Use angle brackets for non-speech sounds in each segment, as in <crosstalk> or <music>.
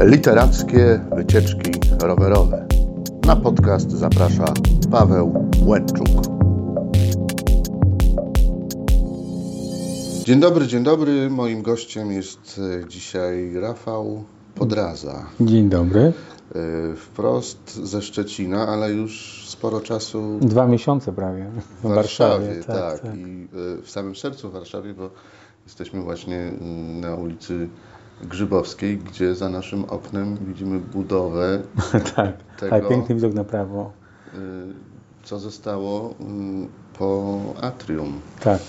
Literackie wycieczki rowerowe. Na podcast zaprasza Paweł Łęczuk. Dzień dobry, dzień dobry. Moim gościem jest e, dzisiaj Rafał Podraza. Dzień dobry. E, Wprost ze Szczecina, ale już sporo czasu Dwa miesiące prawie w Warszawie. tak, I e, w samym sercu Warszawie, bo jesteśmy właśnie na ulicy Grzybowskiej, gdzie za naszym oknem widzimy budowę, <laughs> tak, Tego- ale piękny widok na prawo. y, co zostało y, po atrium. Tak,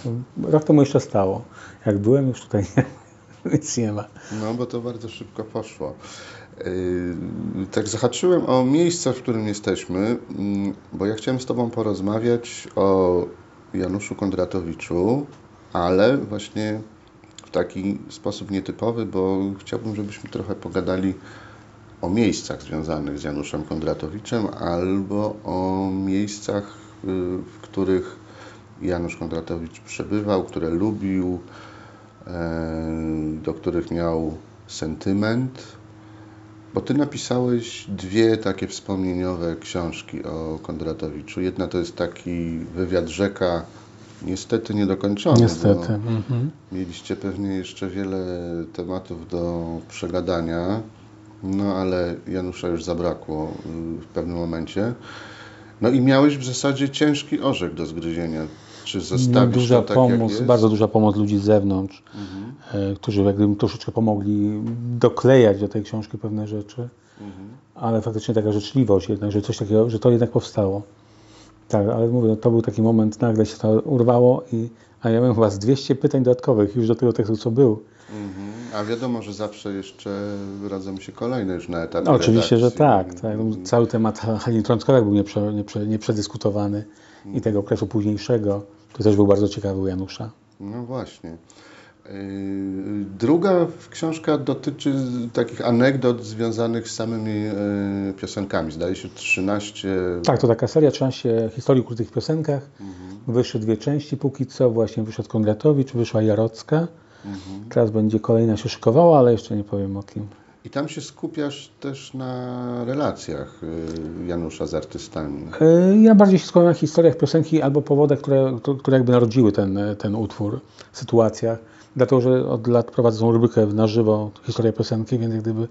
rok temu jeszcze stało. Jak byłem już tutaj <laughs> nic nie ma. No, bo to bardzo szybko poszło. Y, Tak zahaczyłem o miejsce, w którym jesteśmy, mm, bo ja chciałem z Tobą porozmawiać o Januszu Kondratowiczu, ale właśnie w taki sposób nietypowy, bo chciałbym, żebyśmy trochę pogadali o miejscach związanych z Januszem Kondratowiczem albo o miejscach, y, w których Janusz Kondratowicz przebywał, które lubił, e, do których miał sentyment. Bo ty napisałeś dwie takie wspomnieniowe książki o Kondratowiczu. Jedna to jest taki wywiad rzeka, niestety niedokończony. Niestety. Mhm. mieliście pewnie jeszcze wiele tematów do przegadania, no ale Janusza już zabrakło y, w pewnym momencie. No i miałeś w zasadzie ciężki orzech do zgryzienia. Czy No, zostawić duża tak, pomoc, bardzo duża pomoc ludzi z zewnątrz, Mhm. e, którzy jak gdyby troszeczkę pomogli doklejać do tej książki pewne rzeczy, Mhm. ale faktycznie taka życzliwość jednak, że coś takiego, że to jednak powstało. Tak, ale mówię, no, to był taki moment, nagle się to urwało i a ja miałem chyba z 200 pytań dodatkowych już do tego tekstu, co był. Mhm. A wiadomo, że zawsze jeszcze rodzą się kolejne już na etapie No, oczywiście, że redakcji. tak. tak. No, Cały temat Halin Trąckowej był nieprze, nieprze, nieprzedyskutowany i tego okresu późniejszego. To też był bardzo ciekawy u Janusza. No właśnie. Yy, Druga książka dotyczy takich anegdot związanych z samymi yy, piosenkami. Zdaje się 13. Tak, to taka seria 13 historii o ukrytych piosenkach. Wyszły dwie części póki co. Właśnie wyszedł Kongratowicz, wyszła Jarocka. Teraz będzie kolejna się szykowała, ale jeszcze nie powiem o kim. I tam się skupiasz też na relacjach yy, Janusza z artystami. Ja bardziej się skupiam na historiach piosenki albo powodach, które, które jakby narodziły ten, ten utwór, sytuacjach. Dlatego, że od lat prowadzę tą rubrykę na żywo Historia piosenki, więc gdyby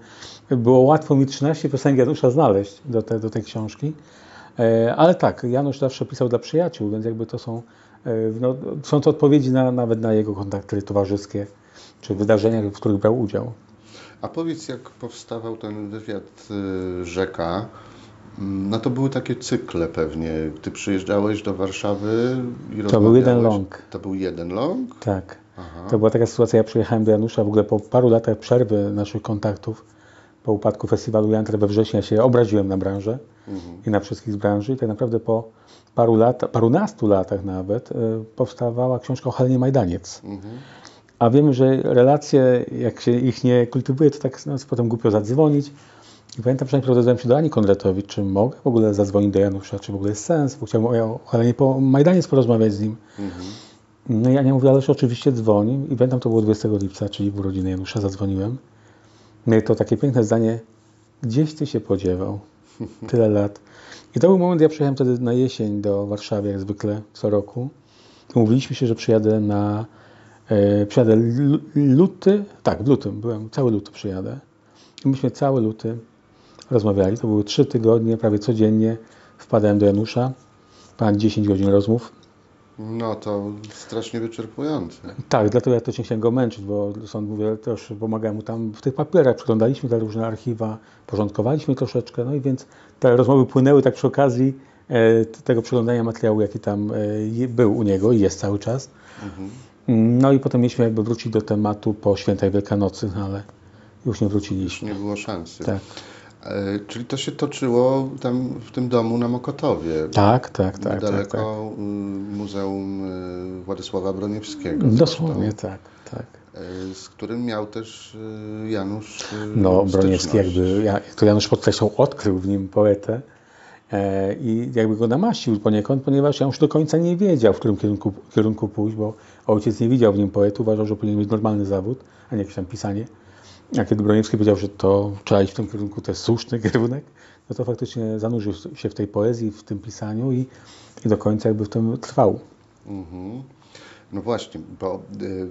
było łatwo mi 13 piosenek Janusza znaleźć do, te, do tej książki. E, Ale tak, Janusz zawsze pisał dla przyjaciół, więc jakby to są, e, no, są to odpowiedzi na, nawet na jego kontakty towarzyskie czy wydarzenia, w których brał udział. A powiedz, jak powstawał ten wywiad yy, Rzeka? Mm, No to były takie cykle pewnie. Ty przyjeżdżałeś do Warszawy i To był jeden long. To był jeden long? Tak. Aha. To była taka sytuacja, ja przyjechałem do Janusza w ogóle po paru latach przerwy naszych kontaktów, po upadku festiwalu Jantra we wrześniu, ja się obraziłem na branżę i na wszystkich z branży i tak naprawdę po paru latach, parunastu latach nawet, y, powstawała książka o Helenie Majdaniec. A wiemy, że relacje, jak się ich nie kultywuje, to tak no, potem głupio zadzwonić. I pamiętam, że najpierw się do Ani Kondratowicz, czy mogę w ogóle zadzwonić do Janusza, czy w ogóle jest sens, bo chciałbym o Helenie po Majdaniec porozmawiać z nim. No i Ania mówiła, ależ oczywiście dzwoni. I pamiętam, to było 20 lipca, czyli w urodziny Janusza, zadzwoniłem. No i to takie piękne zdanie, gdzieś ty się podziewał, <laughs> tyle lat. I to był moment, ja przyjechałem wtedy na jesień do Warszawy, jak zwykle co roku. Umówiliśmy się, że przyjadę na, e, przyjadę lu- luty, tak, w lutym, byłem, cały luty przyjadę. I myśmy cały luty rozmawiali, to były trzy tygodnie, prawie codziennie wpadałem do Janusza, pan 10 godzin rozmów. No to strasznie wyczerpujące. Tak, dlatego ja nie chciałem go męczyć, bo sąd mówię, też pomagałem mu tam w tych papierach, przeglądaliśmy te różne archiwa, porządkowaliśmy troszeczkę, no i więc te rozmowy płynęły tak przy okazji e, tego przeglądania materiału, jaki tam e, był u niego i jest cały czas. Mm, No i potem mieliśmy jakby wrócić do tematu po świętej Wielkanocy, no ale już nie wróciliśmy. Nie było szansy. Tak, czyli to się toczyło tam w tym domu na Mokotowie. tak, tak, tak. tak, tak. Y, Muzeum y, Władysława Broniewskiego. Dosłownie zresztą, tak, tak. e, Z którym miał też Janusz. No, Broniewski styczność. jakby, ja- jak to Janusz podkreślał, odkrył w nim poetę e, i jakby go namaścił poniekąd, ponieważ Janusz do końca nie wiedział, w którym kierunku, kierunku pójść, bo ojciec nie widział w nim poety, uważał, że powinien mieć normalny zawód, a nie jakieś tam pisanie. A kiedy Broniewski powiedział, że to trzeba iść w tym kierunku, to jest słuszny <laughs> kierunek, no to faktycznie zanurzył się w tej poezji, w tym pisaniu i, i do końca jakby w tym trwał. Mhm. No właśnie, bo y,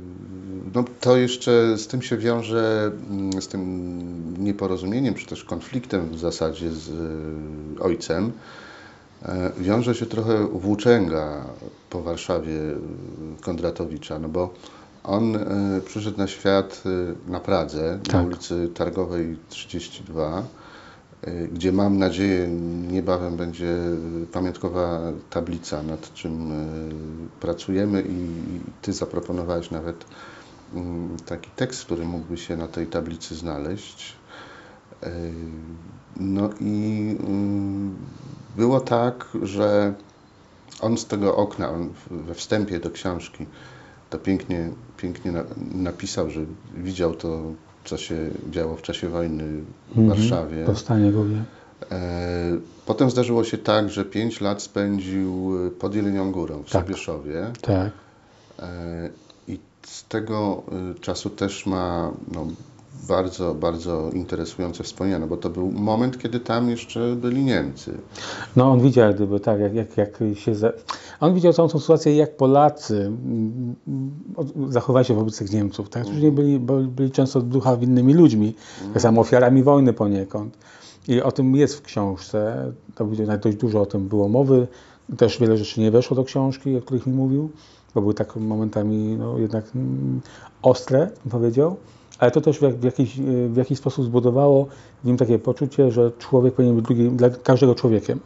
no to jeszcze z tym się wiąże, mm, z tym nieporozumieniem, czy też konfliktem w zasadzie z y, ojcem, e, wiąże się trochę włóczęga po Warszawie y, Kondratowicza, no bo on przyszedł na świat na Pradze, tak. na ulicy Targowej 32, Y, gdzie mam nadzieję niebawem będzie pamiątkowa tablica, nad czym pracujemy i Ty zaproponowałeś nawet mm, taki tekst, który mógłby się na tej tablicy znaleźć. No i było tak, że on z tego okna, on we wstępie do książki to pięknie, pięknie napisał, że widział to co się działo w czasie wojny w mhm, Warszawie. Powstanie głównie. E, potem zdarzyło się tak, że pięć lat spędził pod Jelenią Górą w tak. Sobieszowie. Tak. E, I z tego e, czasu też ma no, bardzo, bardzo interesujące wspomnienia, bo to był moment, kiedy tam jeszcze byli Niemcy. No on widział gdyby tak, jak, jak, jak się... Za... On widział całą tą sytuację, jak Polacy mm, zachowali się wobec tych Niemców, tak? Którzy byli, byli często ducha winnymi ludźmi, mm. tak samo ofiarami wojny poniekąd. I o tym jest w książce, to dość dużo o tym było mowy, też wiele rzeczy nie weszło do książki, o których mi mówił, bo były tak momentami no, jednak mm, ostre, bym powiedział ale to też w jakiś, w jakiś sposób zbudowało w nim takie poczucie, że człowiek powinien być drugim, dla każdego człowiekiem.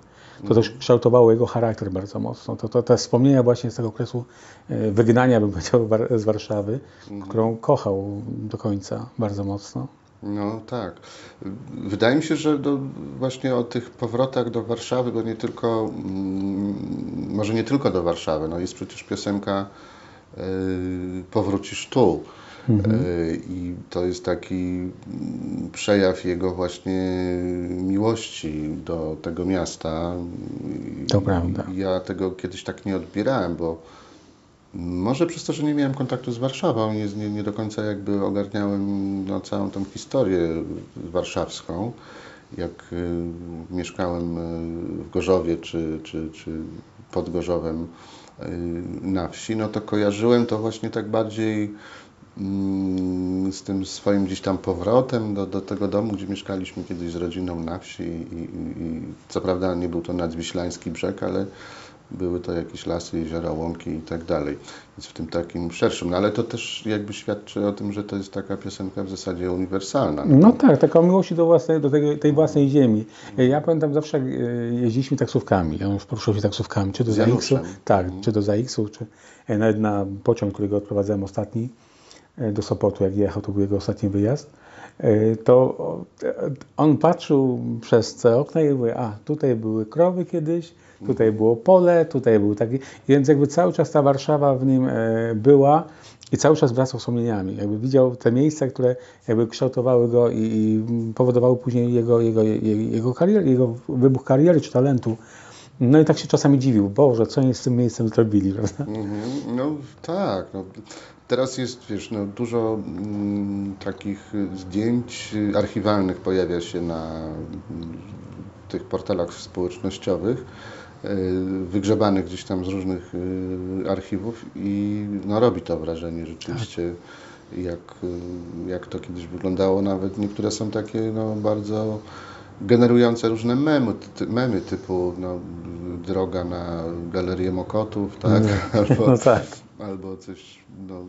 To też kształtowało jego charakter bardzo mocno. To, to te wspomnienia właśnie z tego okresu e, wygnania, bym powiedział, z Warszawy, mhm. którą kochał do końca bardzo mocno. No tak. Wydaje mi się, że do, właśnie o tych powrotach do Warszawy, bo nie tylko, mm, może nie tylko do Warszawy, no jest przecież piosenka yy, Powrócisz tu. Mhm. E, I to jest taki przejaw jego właśnie miłości do tego miasta. To prawda. Ja tego kiedyś tak nie odbierałem, bo może przez to, że nie miałem kontaktu z Warszawą, nie, nie, nie do końca jakby ogarniałem no, całą tą historię warszawską. Jak y, mieszkałem y, w Gorzowie czy, czy, czy pod Gorzowem y, na wsi, no to kojarzyłem to właśnie tak bardziej z tym swoim gdzieś tam powrotem do, do tego domu, gdzie mieszkaliśmy kiedyś z rodziną na wsi i, i, i co prawda nie był to nadwiślański brzeg, ale były to jakieś lasy, jeziora, łąki i tak dalej. Więc w tym takim szerszym. No ale to też jakby świadczy o tym, że to jest taka piosenka w zasadzie uniwersalna. No, no tak, taka miłość do, własnej, do tej, tej własnej ziemi. Ja pamiętam zawsze jak jeździliśmy taksówkami. Ja już poruszył się taksówkami, czy do ZAX-u, tak, mhm. czy do ZAX-u, czy nawet na pociąg, którego odprowadzałem ostatni E, do Sopotu, jak jechał, to był jego ostatni wyjazd, e, to on patrzył przez te okna i mówił, a tutaj były krowy kiedyś, tutaj było pole, tutaj był taki, więc jakby cały czas ta Warszawa w nim e, była i cały czas wracał wspomnieniami. Jakby widział te miejsca, które jakby kształtowały go i, i powodowały później jego, jego, jego, jego, kariery, jego wybuch kariery czy talentu. No i tak się czasami dziwił, Boże, co oni z tym miejscem zrobili, prawda? -hmm. No tak, no, Teraz jest, wiesz, no, dużo mm, takich zdjęć archiwalnych pojawia się na mm, tych portalach społecznościowych, y, wygrzebanych gdzieś tam z różnych y, archiwów i no, robi to wrażenie rzeczywiście, jak, y, jak to kiedyś wyglądało. Nawet niektóre są takie no, bardzo generujące różne memy, ty, memy typu no, droga na galerię Mokotów, tak? <laughs> Albo, no tak albo coś no,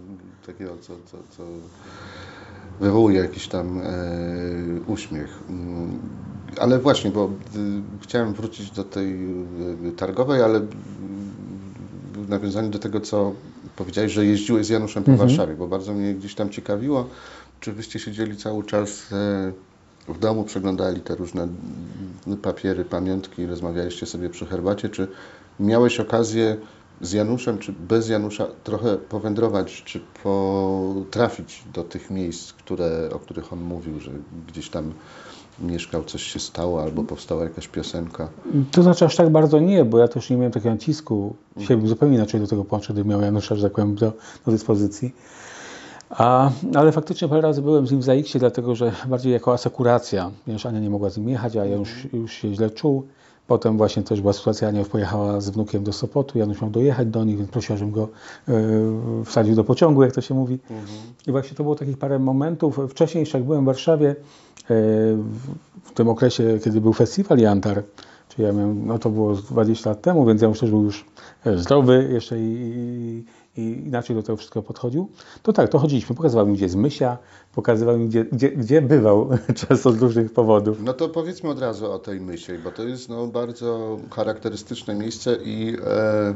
takiego, co, co, co wywołuje jakiś tam e, uśmiech. Mm, ale właśnie, bo y, chciałem wrócić do tej y, targowej, ale w nawiązaniu do tego, co powiedziałeś, że jeździłeś z Januszem po mhm. Warszawie, bo bardzo mnie gdzieś tam ciekawiło, czy wyście siedzieli cały czas e, w domu, przeglądali te różne papiery, pamiątki, rozmawialiście sobie przy herbacie, czy miałeś okazję z Januszem, czy bez Janusza trochę powędrować, czy potrafić do tych miejsc, które, o których on mówił, że gdzieś tam mieszkał, coś się stało, albo powstała jakaś piosenka? To znaczy aż tak bardzo nie, bo ja też nie miałem takiego nacisku. Dzisiaj bym zupełnie inaczej do tego podszedł, gdybym miał Janusza, że tak powiem, do, do dyspozycji. A, ale faktycznie parę razy byłem z nim w ZAX-ie, dlatego że bardziej jako asekuracja, ponieważ Ania nie mogła z nim jechać, a ja już, już się źle czuł. Potem właśnie też była sytuacja, Ania już pojechała z wnukiem do Sopotu, Janusz miał dojechać do nich, więc prosiła, żebym go y, wsadził do pociągu, jak to się mówi. I właśnie to było takich parę momentów. Wcześniej jeszcze jak byłem w Warszawie, y, w tym okresie, kiedy był festiwal Jantar, czyli ja miałem, no to było 20 lat temu, więc Janusz też był już zdrowy jeszcze i, i, i inaczej do tego wszystkiego podchodził. To tak, to chodziliśmy, pokazywał mi gdzie jest Mysia, pokazywał mi gdzie, gdzie, gdzie bywał <laughs> często z różnych powodów. No to powiedzmy od razu o tej myśli, bo to jest no, bardzo charakterystyczne miejsce i e,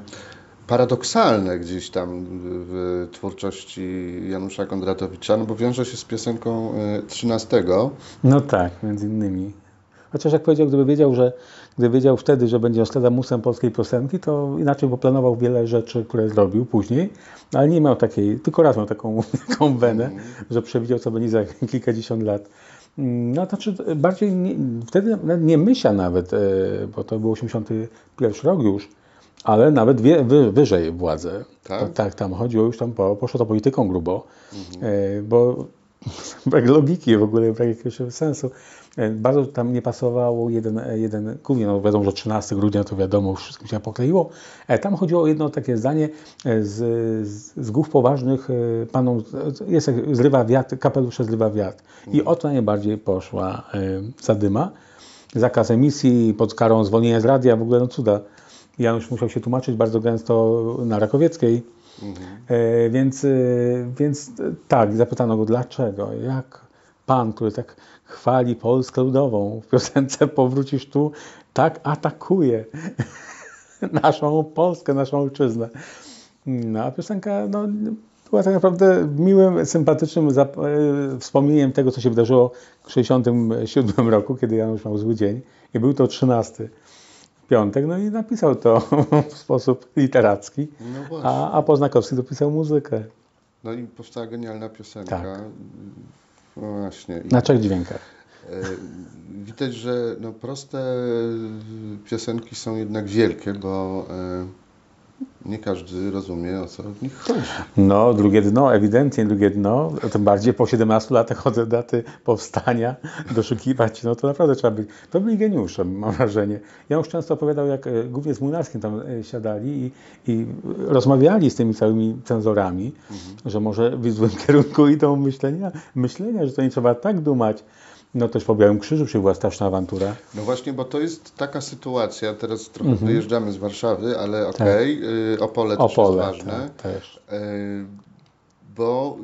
paradoksalne gdzieś tam w twórczości Janusza Kondratowicza, no bo wiąże się z piosenką e, 13. No tak, między innymi. Chociaż jak powiedział, gdyby wiedział, że gdyby wiedział wtedy, że będzie Nostradamusem polskiej piosenki, to inaczej poplanował wiele rzeczy, które zrobił później, ale nie miał takiej, tylko raz miał taką, <laughs> taką wenę, że przewidział, co będzie za <laughs> kilkadziesiąt lat. No to znaczy bardziej nie, wtedy nie myśla nawet, e, bo to był 81 rok już, ale nawet wie, wy, wyżej władzę. Tak? Tak, tam chodziło już tam, po, poszło to polityką grubo, e, bo <laughs> brak logiki w ogóle, brak jakiegoś sensu. E, Bardzo tam nie pasowało jeden, jeden głównie, no wiadomo, że 13 grudnia to wiadomo, już wszystkim się pokleiło. E, Tam chodziło o jedno takie zdanie e, z, z, z głów poważnych e, panom, jest jak zrywa wiatr, kapelusze zrywa wiatr. I o to najbardziej poszła e, zadyma. Zakaz emisji pod karą zwolnienia z radia, w ogóle no cuda. Janusz musiał się tłumaczyć bardzo gęsto na Rakowieckiej. E, więc, e, więc e, tak, zapytano go dlaczego, jak pan, który tak chwali Polskę Ludową w piosence <laughs> Powrócisz tu, tak atakuje <laughs> naszą Polskę, naszą ojczyznę. No a piosenka no, była tak naprawdę miłym, sympatycznym e, wspomnieniem tego, co się wydarzyło w 1967 roku, kiedy Janusz miał zły dzień i był to 13 piątek, no i napisał to <laughs> w sposób literacki, No a, a Poznakowski dopisał muzykę No i powstała genialna piosenka. Tak. No właśnie. Na trzech dźwiękach. e, widać, że no, proste piosenki są jednak wielkie, bo e, nie każdy rozumie, o co w nich chodzi. No, drugie dno, ewidentnie drugie dno, tym bardziej po 17 latach od daty powstania doszukiwać, no to naprawdę trzeba być. To byli geniusze, mam wrażenie. Ja już często opowiadał, jak e, głównie z Młynarskim tam e, siadali i, i rozmawiali z tymi całymi cenzorami, że może w złym kierunku idą myślenia, myślenia, że to nie trzeba tak dumać. No też po Białym Krzyżu się była straszna awantura. No właśnie, bo to jest taka sytuacja, teraz trochę wyjeżdżamy z Warszawy, ale okej, y, Opole też Opole jest ważne. tak, też. E, bo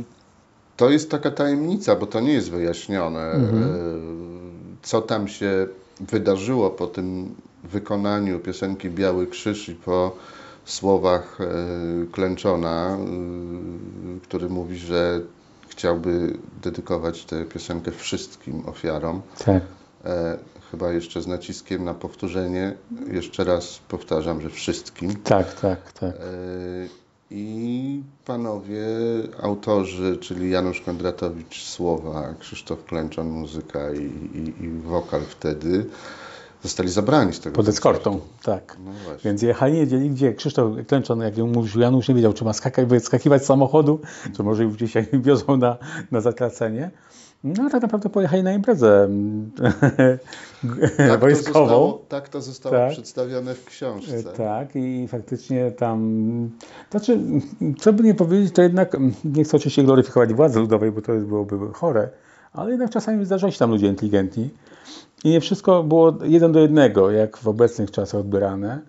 y, to jest taka tajemnica, bo to nie jest wyjaśnione, Mhm. co tam się wydarzyło po tym wykonaniu piosenki Biały Krzyż i po słowach Klęczona, y, który mówi, że chciałby dedykować tę piosenkę wszystkim ofiarom. Tak. E, chyba jeszcze z naciskiem na powtórzenie. Jeszcze raz powtarzam, że wszystkim. Tak, tak, tak. E, I panowie autorzy, czyli Janusz Kondratowicz słowa, Krzysztof Klęczon muzyka i, i, i wokal wtedy zostali zabrani z tego Pod eskortą, tak. No. Więc jechali, nie wiedzieli gdzie. Krzysztof Klęczon, jak mówił Janusz, nie wiedział, czy ma skakać, wyskakiwać z samochodu, czy może już gdzieś ich <laughs> wiozą na, na zatracenie. No tak naprawdę pojechali na imprezę <laughs> Tak to wojskową. zostało, tak to zostało Tak. przedstawione w książce. Tak, i faktycznie tam, znaczy, co by nie powiedzieć, to jednak, mm, nie chcę oczywiście gloryfikować władzy ludowej, bo to byłoby chore, ale jednak czasami zdarzają się tam ludzie inteligentni i nie wszystko było jeden do jednego, jak w obecnych czasach odbierane,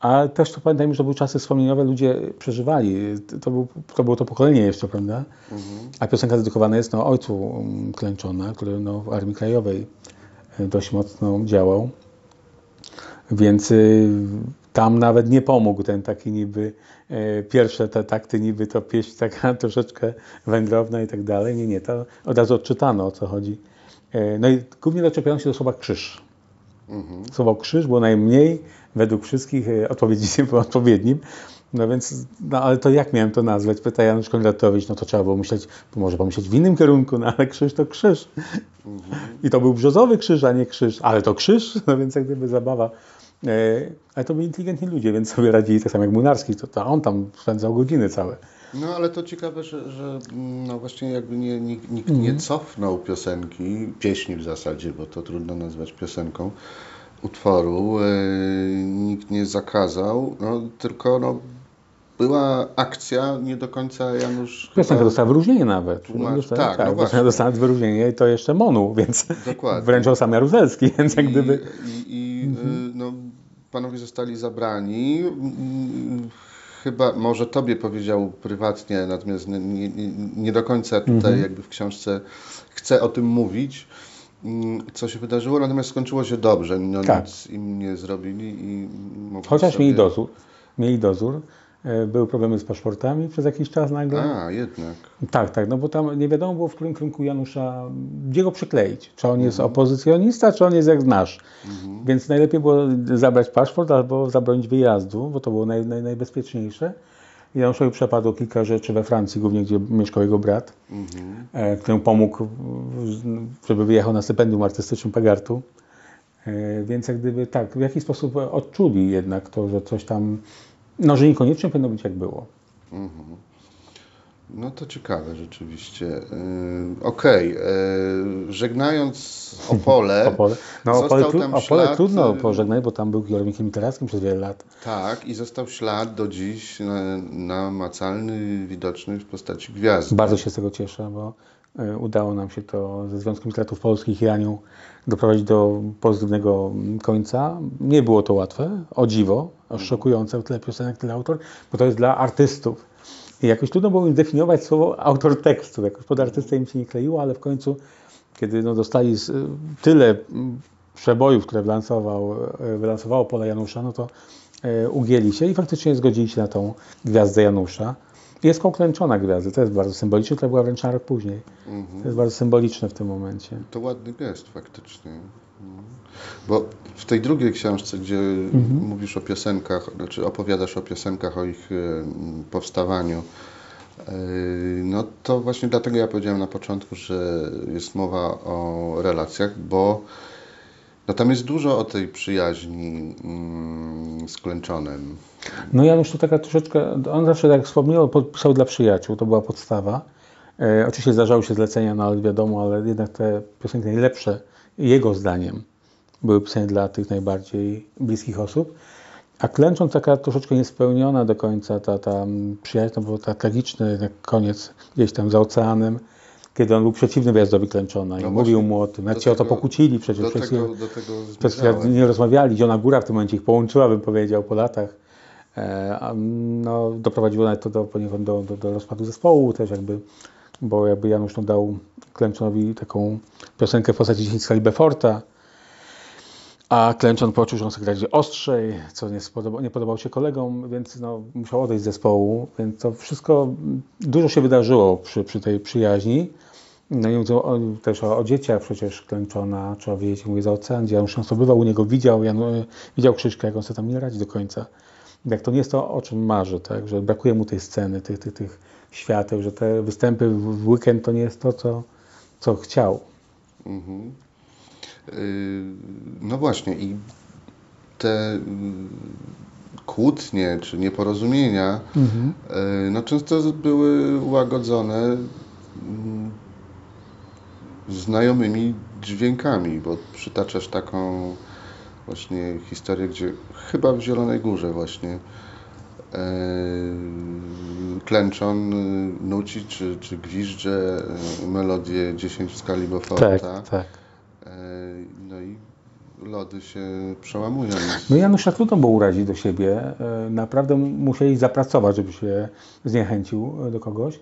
ale też to pamiętajmy, że to były czasy wspomnieniowe, ludzie przeżywali, to, był, to było to pokolenie jeszcze, prawda? A piosenka dedykowana jest no, ojcu mm, Klęczona, który no, w Armii Krajowej y, dość mocno działał. Więc y, tam nawet nie pomógł ten taki niby, e, pierwsze te takty niby to pieśń taka <laughs> troszeczkę wędrowna i tak dalej. Nie, nie, to od razu odczytano o co chodzi. E, no i głównie doczepiano się do słowa krzyż. Słowo krzyż było najmniej według wszystkich e, odpowiedzi, było <laughs> odpowiednim. No więc, no ale to jak miałem to nazwać? Pyta Janusz Kondratowicz, no to trzeba było myśleć, może pomyśleć w innym kierunku, no ale krzyż to krzyż. I to był brzozowy krzyż, a nie krzyż, ale to krzyż, <laughs> no więc jak gdyby zabawa E, ale to byli inteligentni ludzie, więc sobie radzili tak samo jak Munarski, to, to on tam spędzał godziny całe. No ale to ciekawe, że, że no właśnie jakby nie, nikt, nikt nie cofnął piosenki, pieśni w zasadzie, bo to trudno nazwać piosenką, utworu, e, nikt nie zakazał, no, tylko no, była akcja, nie do końca Janusz Piosenka dostała wyróżnienie nawet. Tłumacz- Dostała- tak, no tak właśnie. piosenka dostała wyróżnienie i to jeszcze Monu, więc Dokładnie. wręczał sam Jaruzelski, więc jak gdyby... I, i, i y, no, panowie zostali zabrani. Chyba, może tobie powiedział prywatnie, natomiast nie, nie, nie do końca tutaj Mhm. jakby w książce chcę o tym mówić, mm, co się wydarzyło, natomiast skończyło się dobrze. No, Tak. Nic im nie zrobili i Chociaż sobie... mieli dozór. Mieli dozór. E, Były problemy z paszportami przez jakiś czas nagle. A, jednak. Tak, tak, no bo tam nie wiadomo było, w którym kierunku Janusza, gdzie go przykleić. Czy on Mhm. jest opozycjonista, czy on jest jak nasz. Więc najlepiej było zabrać paszport albo zabronić wyjazdu, bo to było naj, naj, najbezpieczniejsze. Januszowi przepadło kilka rzeczy we Francji, głównie gdzie mieszkał jego brat, Mhm. e, któremu pomógł, żeby wyjechał na stypendium artystycznym Pagartu. E, Więc jak gdyby tak, w jakiś sposób odczuli jednak to, że coś tam, no że niekoniecznie powinno być jak było. No to ciekawe rzeczywiście. Yy, Okej, yy, żegnając <laughs> Opole, <laughs> Opole. No, Opole, tru, Opole ślad, trudno y, pożegnać, bo tam był kierownikiem literackim przez wiele lat. Tak, i został ślad do dziś na- namacalny, widoczny w postaci gwiazdy. Bardzo się z tego cieszę, bo y, udało nam się to ze Związkiem Literatów Polskich i Anią doprowadzić do pozytywnego końca. Nie było to łatwe, o dziwo, aż szokujące, tyle piosenek, tyle autor, bo to jest dla artystów. I jakoś trudno było im zdefiniować słowo autor tekstu. Jakoś pod artystę im się nie kleiło, ale w końcu, kiedy no, dostali tyle przebojów, które wylansował, y, wylansowało Pola Janusza, no to y, ugięli się i faktycznie zgodzili się na tą gwiazdę Janusza. Jest poklęczona gwiazda, to jest bardzo symboliczne, to była wręcz na rok później. Mhm. To jest bardzo symboliczne w tym momencie. To ładny gest faktycznie. Mhm. Bo w tej drugiej książce, gdzie mówisz o piosenkach, znaczy opowiadasz o piosenkach, o ich powstawaniu, no to właśnie dlatego ja powiedziałem na początku, że jest mowa o relacjach, bo no tam jest dużo o tej przyjaźni mm, z Klęczonem. No Janusz to taka troszeczkę, on zawsze tak wspomniał, pisał dla przyjaciół, to była podstawa. E, oczywiście zdarzały się zlecenia, no ale wiadomo, ale jednak te piosenki najlepsze, jego zdaniem, były pisane dla tych najbardziej bliskich osób. A klęcząc taka troszeczkę niespełniona do końca ta, ta przyjaźń, to był tak tragiczny koniec gdzieś tam za oceanem, kiedy on był przeciwny wyjazdowi klęczona i No mówił właśnie, mu o tym. Nawet się o to pokłócili przecież. Do przez tego, do tego przez chwilę zmierzałem. nie rozmawiali, Zielona Góra w tym momencie ich połączyła, bym powiedział, po latach. E, no, doprowadziło nawet to do, poniekąd do, do, do rozpadu zespołu też jakby, bo jakby Janusz no, dał Klęczonowi taką piosenkę w postaci Dziecińska Beforta, a Klęczon poczuł, że on chce grać ostrzej, co nie, spodoba, nie podobało się kolegom, więc no, musiał odejść z zespołu, więc to wszystko, dużo się wydarzyło przy, przy tej przyjaźni. No nie mówię o, też o, o dzieciach przecież Klęczona, trzeba wiedzieć, mówię za ocean, gdzie Janusz często bywał u niego, widział, Jan, widział Krzyśka, jak on sobie tam nie radzi do końca. Jak to nie jest to, o czym marzy, tak? że brakuje mu tej sceny, tych, tych, tych świateł, że te występy w weekend to nie jest to, co, co chciał. Mhm. Yy, No właśnie i te yy, kłótnie czy nieporozumienia yy, no często były łagodzone mm, znajomymi dźwiękami, bo przytaczasz taką właśnie historię, gdzie chyba w Zielonej Górze właśnie yy, klęczon nuci czy, czy gwizdże melodię 10 w skali Beauforta. Tak, tak. E, No i lody się przełamują. No Janusza trudno było urazić do siebie. E, Naprawdę musieli zapracować, żeby się zniechęcił e, do kogoś.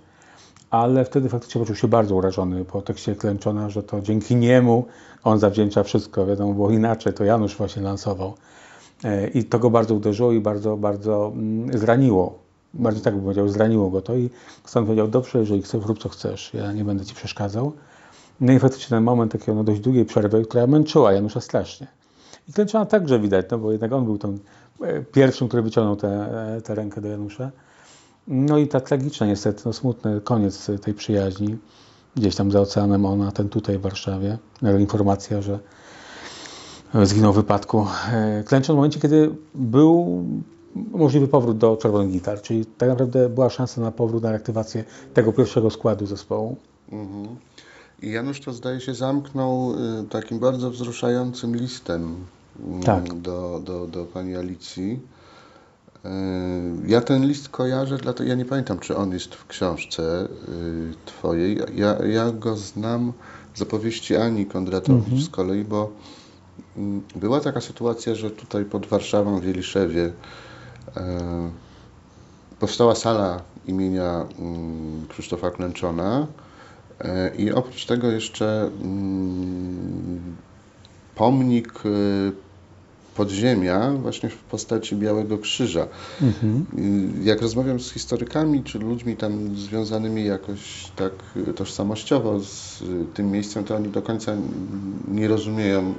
Ale wtedy faktycznie poczuł się bardzo urażony po tekście Klęczona, że to dzięki niemu on zawdzięcza wszystko. Wiadomo, było inaczej, to Janusz właśnie lansował. I to go bardzo uderzyło i bardzo, bardzo mm, zraniło. Bardziej tak bym powiedział, zraniło go to i stąd powiedział, dobrze, jeżeli chcesz, rób co chcesz, ja nie będę Ci przeszkadzał. No i faktycznie ten moment takiego no, dość długiej przerwy, która męczyła Janusza strasznie. I Klęczona także widać, no bo jednak on był tym e, pierwszym, który wyciągnął tę e, tę rękę do Janusza. No i ta tragiczna niestety, no smutny koniec tej przyjaźni. Gdzieś tam za oceanem ona, ten tutaj w Warszawie. Informacja, że zginął w wypadku. E, Klęczon w momencie, kiedy był możliwy powrót do Czerwonych Gitar, czyli tak naprawdę była szansa na powrót, na reaktywację tego pierwszego składu zespołu. Mhm. I Janusz to zdaje się zamknął y, takim bardzo wzruszającym listem mm, Tak. do, do, do pani Alicji. Y, Ja ten list kojarzę, dlatego ja nie pamiętam, czy on jest w książce y, twojej. Ja, ja go znam z opowieści Ani Kondratowicz z kolei, bo mm, była taka sytuacja, że tutaj pod Warszawą w Jeliszewie powstała sala imienia mm, Krzysztofa Klęczona i oprócz tego jeszcze mm, pomnik e, podziemia właśnie w postaci Białego Krzyża. Y, Jak rozmawiam z historykami czy ludźmi tam związanymi jakoś tak y, tożsamościowo z y, tym miejscem, to oni do końca nie rozumieją y,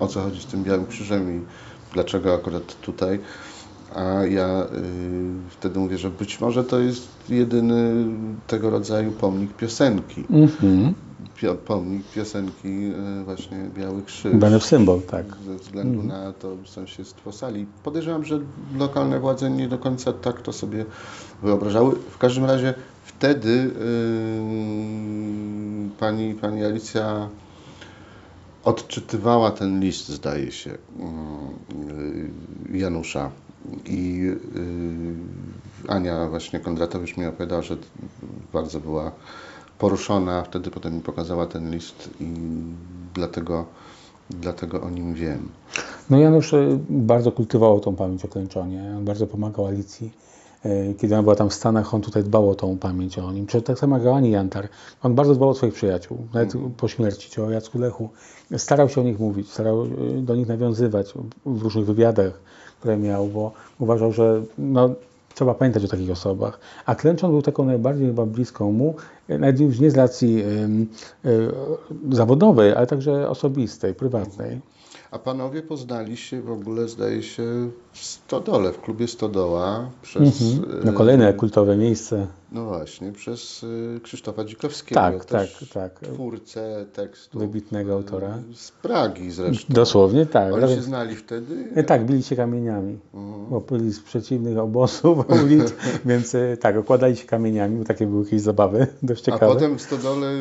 o co chodzi z tym Białym Krzyżem i dlaczego akurat tutaj. A ja y, wtedy mówię, że być może to jest jedyny tego rodzaju pomnik piosenki. Mhm. Pio, pomnik piosenki y, właśnie Biały Krzyż. W symbol, tak. Ze względu na to sąsiedztwo sali. Podejrzewam, że lokalne władze nie do końca tak to sobie wyobrażały. W każdym razie wtedy yy, pani, pani Alicja odczytywała ten list, zdaje się, Janusza. I yy, Ania właśnie Kondratowicz mi opowiadała, że bardzo była poruszona. Wtedy potem mi pokazała ten list i dlatego, dlatego o nim wiem. No Janusz e, bardzo kultywował tą pamięć o Klęczonie, on bardzo pomagał Alicji. E, Kiedy ona była tam w Stanach, on tutaj dbał o tą pamięć o nim. Czy tak samo jak Ani Jantar. On bardzo dbał o swoich przyjaciół, nawet po śmierci, czy o Jacku Lechu. Starał się o nich mówić, starał do nich nawiązywać w różnych wywiadach, które miał, bo uważał, że no, trzeba pamiętać o takich osobach. A Klęczon był taką najbardziej chyba bliską mu, e, nawet już nie z racji e, zawodowej, ale także osobistej, prywatnej. A panowie poznali się w ogóle, zdaje się, w Stodole, w klubie Stodoła przez. No e, kolejne kultowe miejsce. No właśnie, przez e, Krzysztofa Dzikowskiego. Tak, też tak, tak. Twórcę tekstu. Wybitnego autora. Z Pragi zresztą. Dosłownie tak. Oni się znali wtedy? E, Tak, bili się kamieniami, bo byli z przeciwnych obozów <laughs> ulic, więc e, tak, okładali się kamieniami, bo takie były jakieś zabawy <laughs> dość A ciekawe. potem w Stodole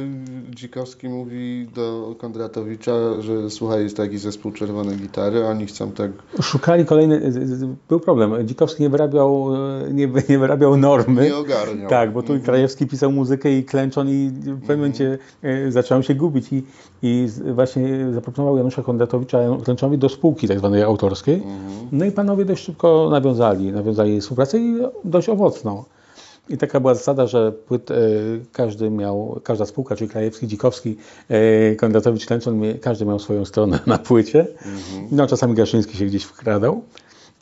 Dzikowski mówi do Kondratowicza, że słuchaj, jest taki zespół Czerwone Gitary, oni chcą tak... Szukali kolejny, był problem, Dzikowski nie wyrabiał, e, nie, nie wyrabiał normy. Nie ogarniał. <laughs> Tak, bo tu Mhm. Krajewski pisał muzykę i Klęczon i w pewnym momencie e, zacząłem się gubić i, i właśnie zaproponował Janusza Kondratowicza Klęczowi do spółki tak zwanej autorskiej. Mhm. No i panowie dość szybko nawiązali, nawiązali współpracę i dość owocną. I taka była zasada, że płyt, e, każdy miał, każda spółka, czyli Krajewski, Dzikowski, e, Kondratowicz, Klęczon, każdy miał swoją stronę <laughs> na płycie. No czasami Gaszyński się gdzieś wkradał.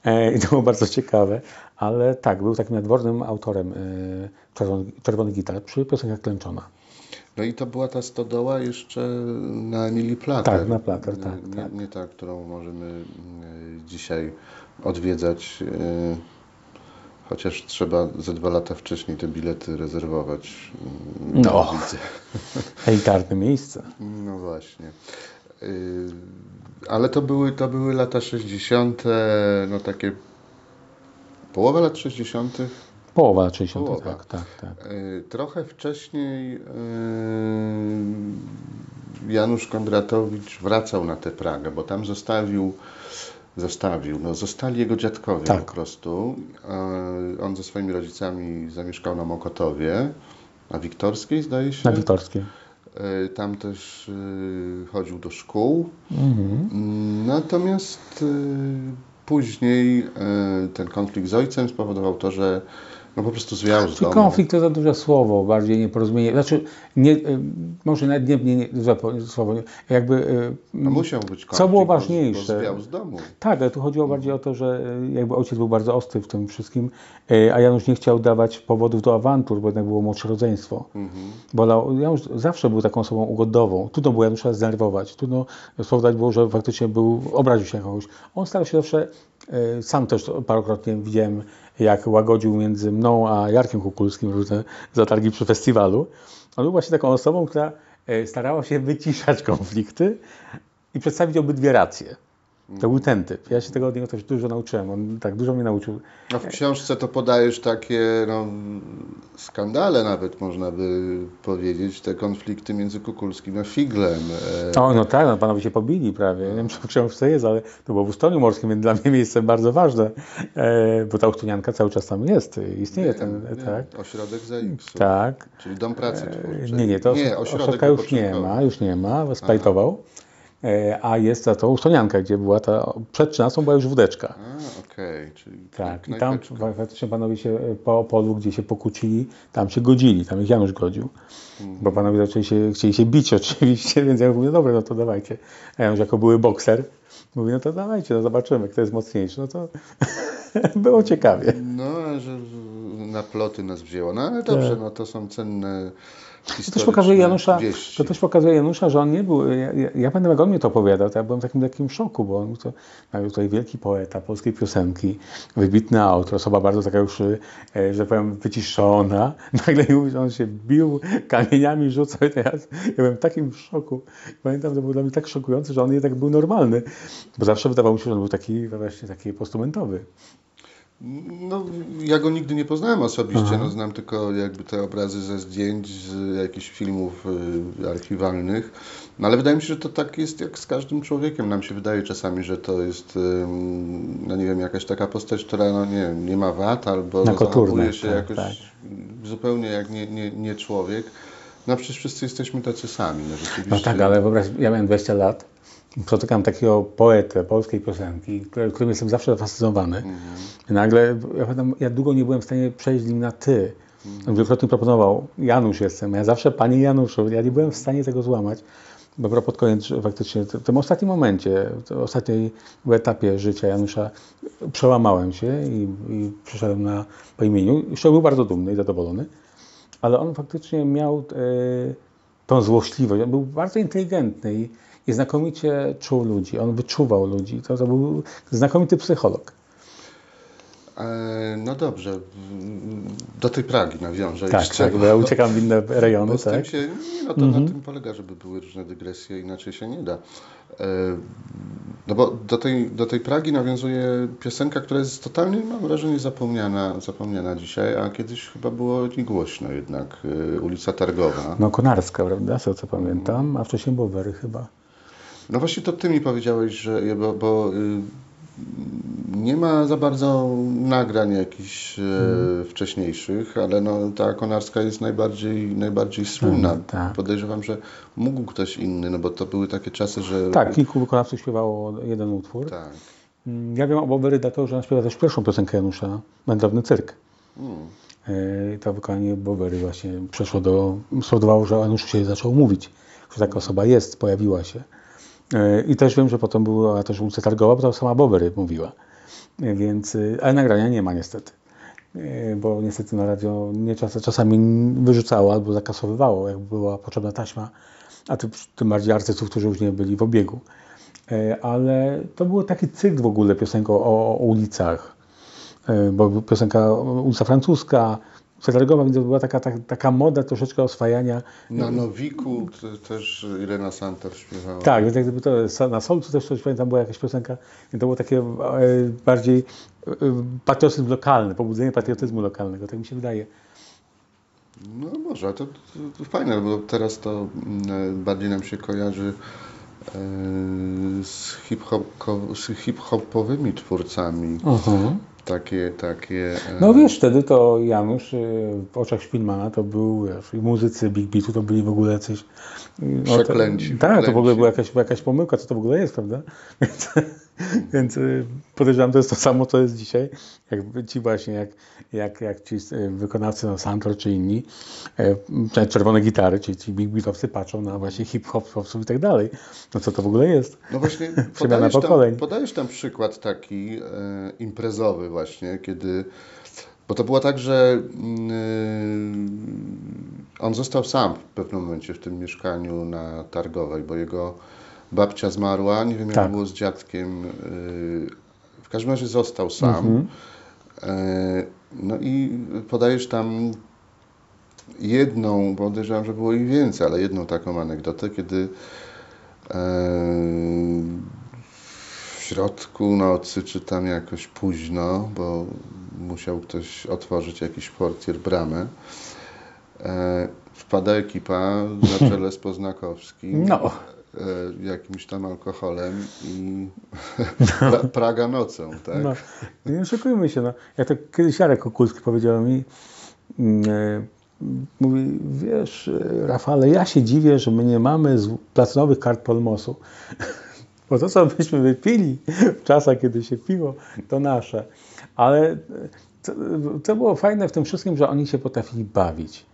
E, I to było bardzo ciekawe, ale tak, był takim nadwornym autorem e, czerwony, czerwony gitar przy piosenkach Klęczona. No i to była ta stodoła jeszcze na Emilii Plater. Tak, na Plater, tak, nie, tak. nie ta, którą możemy e, dzisiaj odwiedzać, chociaż trzeba ze dwa lata wcześniej te bilety rezerwować. mm, No. widzę. <laughs> Elitarne miejsce. No właśnie. Y, Ale to były, to były lata 60., no takie połowa lat 60. Połowa lat 60. Połowa. Tak, tak, tak. Y, Trochę wcześniej y, Janusz Kondratowicz wracał na tę Pragę, bo tam zostawił, zostawił, no zostali jego dziadkowie Tak. po prostu. On ze swoimi rodzicami zamieszkał na Mokotowie, na Wiktorskiej zdaje się. Na Wiktorskiej. Y, Tam też y, chodził do szkół. Mhm. Natomiast y, później ten konflikt z ojcem spowodował to, że no po prostu zwiał z domu. konflikt to za duże słowo, bardziej nieporozumienie. Znaczy, nie, y, może nawet nie, nie, nie słowo, nie- jakby. y, No musiał być konflikt, Co było bo- ważniejsze? Bo zwiał z domu. Tak, ale tu chodziło bardziej o to, że y, jakby ojciec był bardzo ostry w tym wszystkim, a Janusz nie chciał dawać powodów do awantur, bo jednak było młodsze rodzeństwo. Mhm. Wolał, Janusz zawsze był taką osobą ugodową. Trudno było Janusza zdenerwować. Trudno spowodować było, że faktycznie był, obraził się na kogoś. On starał się zawsze, sam też parokrotnie widziałem, jak łagodził między mną a Jarkiem Kukulskim różne zatargi przy festiwalu. On był właśnie taką osobą, która y, starała się wyciszać konflikty i przedstawić obydwie racje. To był ten typ. Ja się tego od niego też dużo nauczyłem. On tak dużo mnie nauczył. A w książce to podajesz takie no, skandale nawet, można by powiedzieć, te konflikty między Kukulskim a Figlem. E... O, no tak, no, panowie się pobili prawie. Nie wiem, czy w książce jest, ale to było w Ustoniu Morskim, więc dla mnie miejsce bardzo ważne, e, bo ta Uchtunianka cały czas tam jest, istnieje nie, ten, nie. tak? Ośrodek ZX. Tak. Czyli Dom Pracy Twórczej. Nie, nie, to nie, ośrodka już nie ma, już nie ma, splajtował. A jest za to Usztonianka, gdzie była ta, przed 13 była już wódeczka. Okej, okay. czyli Tak, i tam faktycznie panowie się po Opolu, gdzie się pokłócili, tam się godzili, tam ich Janusz godził. Mm. Bo panowie zaczęli się, chcieli się bić oczywiście, <laughs> więc ja mówię, dobra, no to dawajcie. A Janusz jako były bokser, mówi, no to dawajcie, no zobaczymy, kto jest mocniejszy. No to <laughs> było ciekawie. No, że na ploty nas wzięło. No ale dobrze, tak. no to są cenne to też pokazuje Janusza, to też pokazuje Janusza, że on nie był, ja, ja pamiętam jak on mi to opowiadał, to ja byłem w takim takim szoku, bo on to, miał tutaj wielki poeta polskiej piosenki, wybitny autor, osoba bardzo taka już, e, że powiem, wyciszona, <laughs> nagle on się bił, kamieniami rzucał i teraz ja byłem w takim szoku. Pamiętam, to było dla mnie tak szokujące, że on jednak był normalny, bo zawsze wydawało mi się, że on był taki właśnie taki postumentowy. No, ja go nigdy nie poznałem osobiście, no, znam tylko jakby te obrazy ze zdjęć, z jakichś filmów y, archiwalnych, no, ale wydaje mi się, że to tak jest jak z każdym człowiekiem. Nam się wydaje czasami, że to jest, y, no nie wiem, jakaś taka postać, która no, nie, nie ma wad albo no, zachowuje się tak, jakoś tak. zupełnie jak nie, nie, nie człowiek. No przecież wszyscy jesteśmy tacy sami. No, no tak, ale wyobraź, ja miałem 20 lat spotykam takiego poetę polskiej piosenki, którym jestem zawsze zafascynowany. Mm -hmm. Nagle, ja, pamiętam, ja długo nie byłem w stanie przejść z nim na ty. Mm wielokrotnie proponował, Janusz jestem, ja zawsze Panie Januszu, ja nie byłem w stanie tego złamać. Dopiero pod koniec, faktycznie, w tym ostatnim momencie, w ostatnim etapie życia Janusza przełamałem się i, i przyszedłem na, po imieniu. Jeszcze był bardzo dumny i zadowolony, ale on faktycznie miał e, tą złośliwość. On był bardzo inteligentny i, i znakomicie czuł ludzi, on wyczuwał ludzi. To, to był znakomity psycholog. E, no dobrze, do tej Pragi nawiążę tak, jeszcze. Tak, bo ja uciekam w inne <laughs> rejony. Bo tak? się, no to mhm. na tym polega, żeby były różne dygresje, inaczej się nie da. E, no bo do tej, do tej Pragi nawiązuje piosenka, która jest totalnie, mam wrażenie, zapomniana, zapomniana dzisiaj, a kiedyś chyba było głośno jednak, e, ulica Targowa. No Konarska, prawda, co, co pamiętam, a wcześniej Bowery chyba. No właśnie to ty mi powiedziałeś, że bo, bo y, nie ma za bardzo nagrań jakichś hmm. wcześniejszych, ale no, ta konarska jest najbardziej, najbardziej słynna. Hmm, tak. Podejrzewam, że mógł ktoś inny, no bo to były takie czasy, że... Tak, kilku wykonawców śpiewało jeden utwór. Tak. Mm, ja wiem o Bobery dlatego, że on śpiewa też pierwszą piosenkę Janusza, Wędrowny Cyrk. Hmm. E, to wykonanie Bobery właśnie przeszło do... spowodowało, że Januszu się zaczął mówić, że taka osoba jest, pojawiła się. E, I też wiem, że potem była też ulica Targowa, bo to sama Bobery mówiła. E, więc, e, ale nagrania nie ma niestety. Bo niestety na radio nie czas, czasami wyrzucało albo zakasowywało, jak była potrzebna taśma, a tym, tym bardziej artystów, którzy już nie byli w obiegu. Ale to był taki cykl w ogóle piosenką o, o ulicach. Bo piosenka ulica francuska, Federgowa, więc była taka, taka, taka moda troszeczkę oswajania. Na Nowiku też Irena Santor śpiewała. Tak, więc jak gdyby to na Solcu też coś pamiętam, była jakaś piosenka, to było takie e, bardziej e, patriotyzm lokalny, pobudzenie patriotyzmu lokalnego, tak mi się wydaje. No może, to, to, to fajne, bo teraz to mm, bardziej nam się kojarzy e, z hip-hopowymi twórcami. Uh -huh takie, takie... E, no wiesz, wtedy to Janusz e, w oczach Szpilmana to był, wiesz, i muzycy Big Beatu to byli w ogóle jacyś... No, Przeklęci. tak, to w ogóle była jakaś, była jakaś pomyłka, co to w ogóle jest, prawda? <laughs> Więc, <laughs> więc y, podejrzewam, to jest to samo, co jest dzisiaj. Jak ci właśnie, jak, jak, jak ci y, wykonawcy, no Santor czy inni, e, czerwone gitary, czyli ci big beatowcy patrzą na właśnie hip-hopowców i tak dalej. No co to w ogóle jest? No właśnie, <laughs> podajesz tam, podajesz tam przykład taki e, imprezowy właśnie, kiedy bo to było tak, że yy, on został sam w pewnym momencie w tym mieszkaniu na Targowej, bo jego babcia zmarła, nie wiem jak tak. było z dziadkiem. Y, w każdym razie został sam. Mhm. Y, no i podajesz tam jedną, podejrzewam, że było ich więcej, ale jedną taką anegdotę, kiedy w środku nocy, czy tam jakoś późno, bo musiał ktoś otworzyć jakiś portier, bramę. E, wpada ekipa na czele z Poznakowskim. No. E, jakimś tam alkoholem i <laughs> pra, Praga nocą, tak? No, nie oszukujmy się. No. Jak to kiedyś Jarek Okulski powiedział mi, e, mówi, wiesz, e, Rafale, ja się dziwię, że my nie mamy platynowych kart Polmosu. <laughs> Bo to, co byśmy wypili w czasach, kiedy się piło, to nasze. Ale to, to było fajne w tym wszystkim, że oni się potrafili bawić.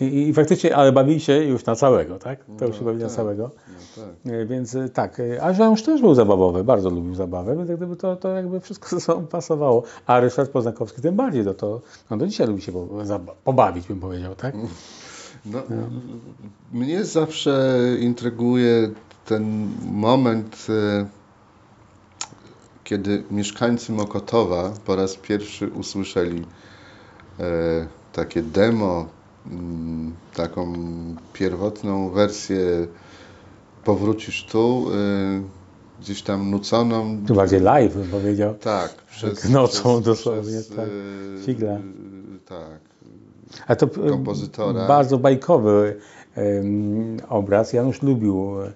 I, I, faktycznie, ale bawili się już na całego, tak? To już się bawili tak, na całego. No tak. E, Więc e, tak, e, a już też był zabawowy, bardzo lubił zabawę, więc gdyby to, to jakby wszystko <laughs> ze sobą pasowało. A Ryszard Poznakowski tym bardziej, no to no do dzisiaj lubi się pobawić, bym powiedział, tak? No, Mnie zawsze intryguje ten moment, kiedy mieszkańcy Mokotowa po raz pierwszy usłyszeli takie demo, taką pierwotną wersję Powrócisz tu, e, gdzieś tam nuconą. Tu bardziej live, bym powiedział. Tak, <laughs> przez nocą przez, dosłownie, przez, tak. e, Figla. Tak. A to e, kompozytora. bardzo bajkowy em, obraz. Janusz lubił. E,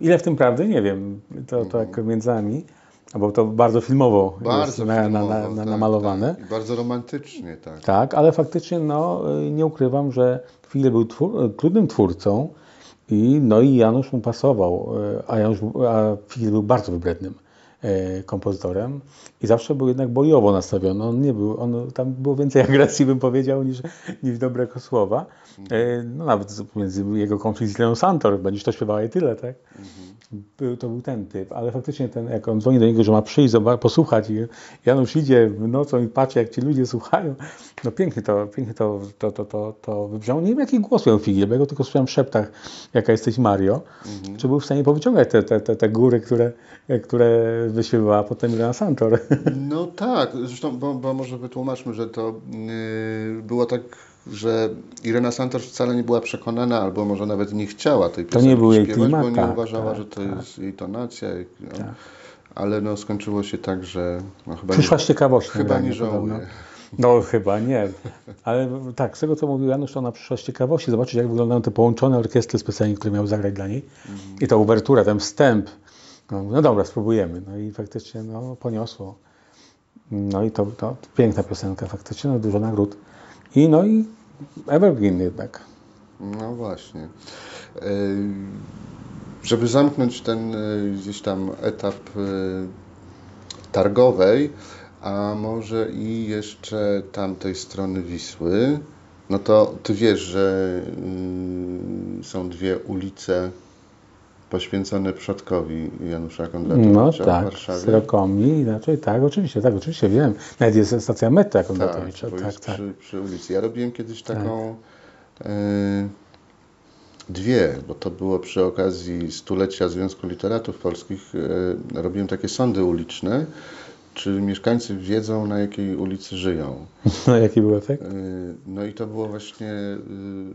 ile w tym prawdy? Nie wiem. To tak między nami. Bo to bardzo filmowo jest. Bardzo na, na, filmowo, na, na, tak, namalowane. Tak. I bardzo romantycznie, tak. Tak, ale faktycznie no, y, nie ukrywam, że Figel był twór, trudnym twórcą i, no i Janusz mu pasował, y, a, Janusz, był- a był bardzo wybrednym y, kompozytorem i zawsze był jednak bojowo nastawiony. On nie był, on, tam było więcej <laughs> agresji, bym powiedział, niż, niż dobrego słowa. Y, No nawet między jego konflikt z Leon Santor, będziesz to śpiewała i tyle, tak? Był, to był ten typ, ale faktycznie ten, jak on dzwoni do niego, że ma przyjść, posłuchać i Janusz idzie nocą i patrzy, jak ci ludzie słuchają, no pięknie to, pięknie to, to, to, to, to wybrzmiało. Nie wiem, jaki głos miał Figiel, bo ja go tylko słyszałem w szeptach, jaka jesteś Mario, czy był w stanie powyciągać te, te, te, te góry, które, które wyśpiewała potem Irena Santor. <laughs> No tak, zresztą, bo, bo może wytłumaczmy, że to yy, było tak, że Irena Santor wcale nie była przekonana, albo może nawet nie chciała tej piosenki nie był jej śpiewać, klimat, bo nie tak, uważała, tak, że to tak. jest jej tonacja. No, Ale no skończyło się tak, że no, chyba, Przyszła nie, z ciekawości. chyba nie żałuje. No chyba nie, ale tak, z tego co mówił Janusz, to ona przyszła z ciekawości zobaczyć jak wyglądają te połączone orkiestry specjalnie, które miał zagrać dla niej i ta uwertura, ten wstęp. No, no dobra, spróbujemy. No i faktycznie no, poniosło. No i to, to piękna piosenka faktycznie, no, dużo nagród. I no i Evergreen jednak. No właśnie. Yy, Żeby zamknąć ten yy, gdzieś tam etap yy, targowej, a może i jeszcze tamtej strony Wisły, no to ty wiesz, że yy, są dwie ulice poświęcone przodkowi Janusza Kondratowicza No w tak, Warszawie. Srokomi, inaczej tak, oczywiście, tak, oczywiście wiem. Nawet jest stacja metra Tak, Kondratowicza, tak, jest tak. Przy, przy ulicy. Ja robiłem kiedyś taką e, dwie, bo to było przy okazji stulecia Związku Literatów Polskich. E, robiłem takie sądy uliczne, czy mieszkańcy wiedzą, na jakiej ulicy żyją. <laughs> No jaki był efekt? E, no i to było właśnie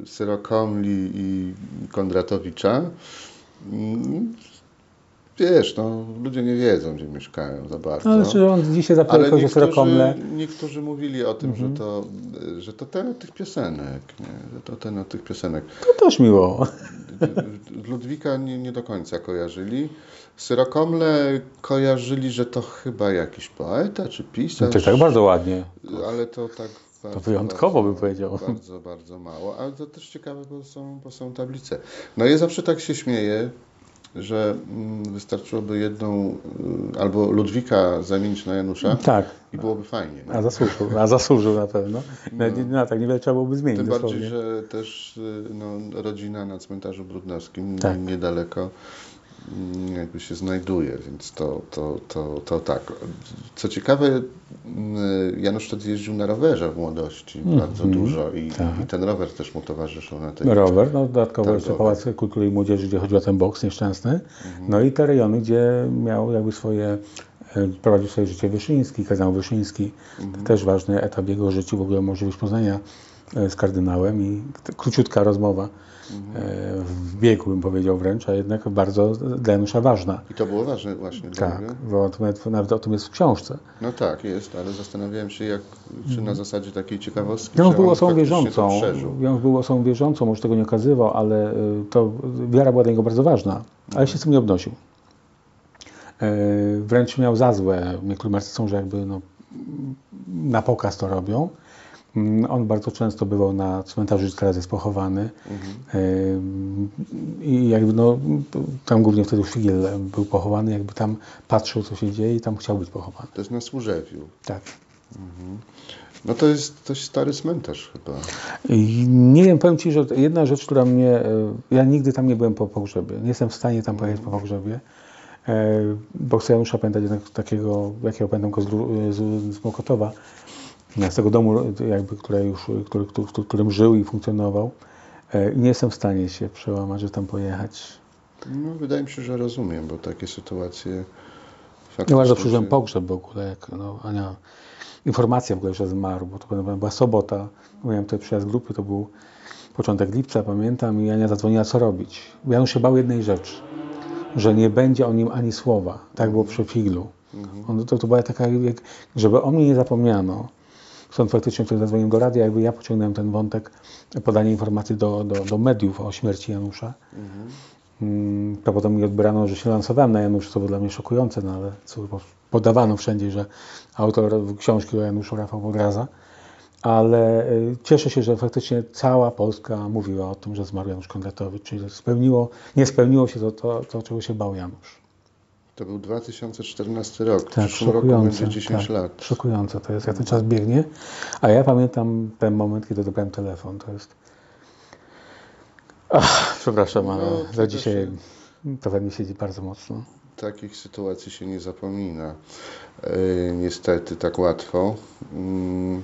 Syrokomli i Kondratowicza. Mm, Wiesz, no, ludzie nie wiedzą, gdzie mieszkają za bardzo. No, znaczy, on dzisiaj kogoś o Srokomle. niektórzy, mówili o tym, Mhm. że, to, że to ten od tych piosenek, nie? że to ten od tych piosenek. To też miło. Ludwika nie, nie do końca kojarzyli. Syrokomle kojarzyli, że to chyba jakiś poeta czy pisarz, To tak bardzo ładnie. ale to tak bardzo, wyjątkowo bardzo, bym powiedział. Bardzo, bardzo mało, ale to też ciekawe, bo są, bo są tablice. No ja zawsze tak się śmieję, że mm, wystarczyłoby jedną y, albo Ludwika zamienić na Janusza Tak, i byłoby fajnie. nie? a zasłużył, a zasłużył na pewno. No, no tak, niewiele trzeba byłoby zmienić Tym dosłownie. bardziej, że też y, no, rodzina na cmentarzu brudnowskim Tak. niedaleko jakby się znajduje, więc to, to, to, to tak. Co ciekawe, y, Janusz wtedy jeździł na rowerze w młodości bardzo dużo i, tak. i ten rower też mu towarzyszył na tej Rower, no dodatkowo jeszcze. Pałac Kultury i Młodzieży, gdzie chodził o ten boks nieszczęsny. Mhm. No i te rejony, gdzie miał jakby swoje, e, prowadził swoje życie Wyszyński, kardynał Wyszyński. Mhm. Też ważny etap jego życia, w ogóle możliwość poznania z kardynałem i króciutka rozmowa e, w biegu, bym powiedział wręcz, a jednak bardzo dla Janusza ważna. I to było ważne właśnie dla Tak, bo nawet, nawet o tym jest w książce. No tak, jest, ale zastanawiałem się, jak, czy na zasadzie takiej ciekawostki, Jąż był osobą wierzącą. Jąż był osobą wierzącą, może tego nie okazywał, ale y, to wiara była dla niego bardzo ważna, ale się z tym nie obnosił. E, Wręcz miał za złe, niektórzy martwi są, że jakby no, na pokaz to robią. Mm, On bardzo często bywał na cmentarzu, gdzie teraz jest pochowany. Ym, I jakby no, tam głównie wtedy Figiel był pochowany, jakby tam patrzył, co się dzieje i tam chciał być pochowany. To jest na Służewiu. Tak. No to jest dość stary cmentarz chyba. I nie wiem, powiem Ci, że jedna rzecz, która mnie. e, Ja nigdy tam nie byłem po pogrzebie. Nie jestem w stanie tam pojechać po pogrzebie. e, Bo chcę Janusza pamiętać jednak takiego, jakiego pamiętam go z, Lu- z, z Mokotowa, z tego domu, jakby, które już, który, który, w którym żył i funkcjonował. E, I nie jestem w stanie się przełamać, że tam pojechać. No, wydaje mi się, że rozumiem, bo takie sytuacje Ja faktycznie... bardzo przeżyłem się- pogrzeb w ogóle, jak no, Ania, informacja w ogóle, że zmarł, bo to była sobota, miałem tutaj przyjazd grupy, to był początek lipca, pamiętam, i Ania zadzwoniła, co robić. Janusz się bał jednej rzeczy, że nie będzie o nim ani słowa. Tak było przy Figlu. On, to, to była taka, jak, żeby o mnie nie zapomniano. Stąd faktycznie ktoś zadzwonił do radia, jakby ja pociągnąłem ten wątek, podanie informacji do, do, do mediów o śmierci Janusza. Mm, To potem mi odbrano, że się lansowałem na Januszu, co było dla mnie szokujące, no ale co, podawano wszędzie, że autor książki o Januszu Rafał Podraza. Ale y, cieszę się, że faktycznie cała Polska mówiła o tym, że zmarł Janusz Kondratowicz, czyli spełniło, nie spełniło się to, to, to, czego się bał Janusz. To był 2014 rok. w Tak, przyszłym roku będzie 10 tak, lat. Szokujące to jest, jak ten czas biegnie. A ja pamiętam ten moment, kiedy odebrałem telefon. To jest. Ach, przepraszam, ale No, też- dzisiaj to we mnie siedzi bardzo mocno. Takich sytuacji się nie zapomina. Yy, niestety, tak łatwo. Mm,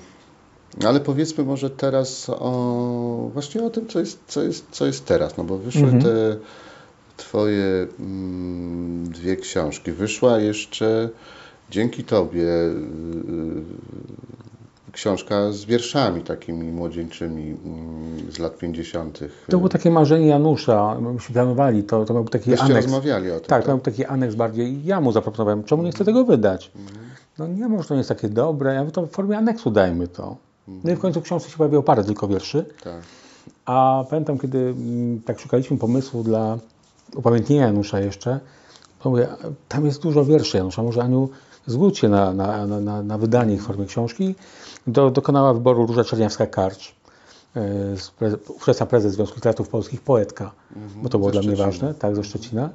ale powiedzmy może teraz o właśnie o tym, co jest, co jest, co jest teraz. No bo wyszły Mhm. te Twoje mm, dwie książki. Wyszła jeszcze dzięki Tobie yy, książka z wierszami takimi młodzieńczymi mm, z lat 50. To było takie marzenie Janusza, myśmy planowali, to, to być taki Wyście aneks. rozmawiali o tym. Tak, to miał taki aneks bardziej. Ja mu zaproponowałem, czemu nie chcę tego wydać? No nie, może to nie jest takie dobre, ja mówię, to w formie aneksu dajmy to. No i w końcu w książce się pojawiło parę tylko wierszy. tak. A pamiętam, kiedy mm, tak szukaliśmy pomysłu dla upamiętnienia Janusza jeszcze, to mówię, tam jest dużo wierszy Janusza, może Aniu zgódź się na, na, na, na, wydanie ich w formie książki. Do, dokonała wyboru Róża Czerniawska-Karcz, e, ówczesna prezes Związku Literatów Polskich, poetka, bo to było dla mnie ważne, tak, ze Szczecina.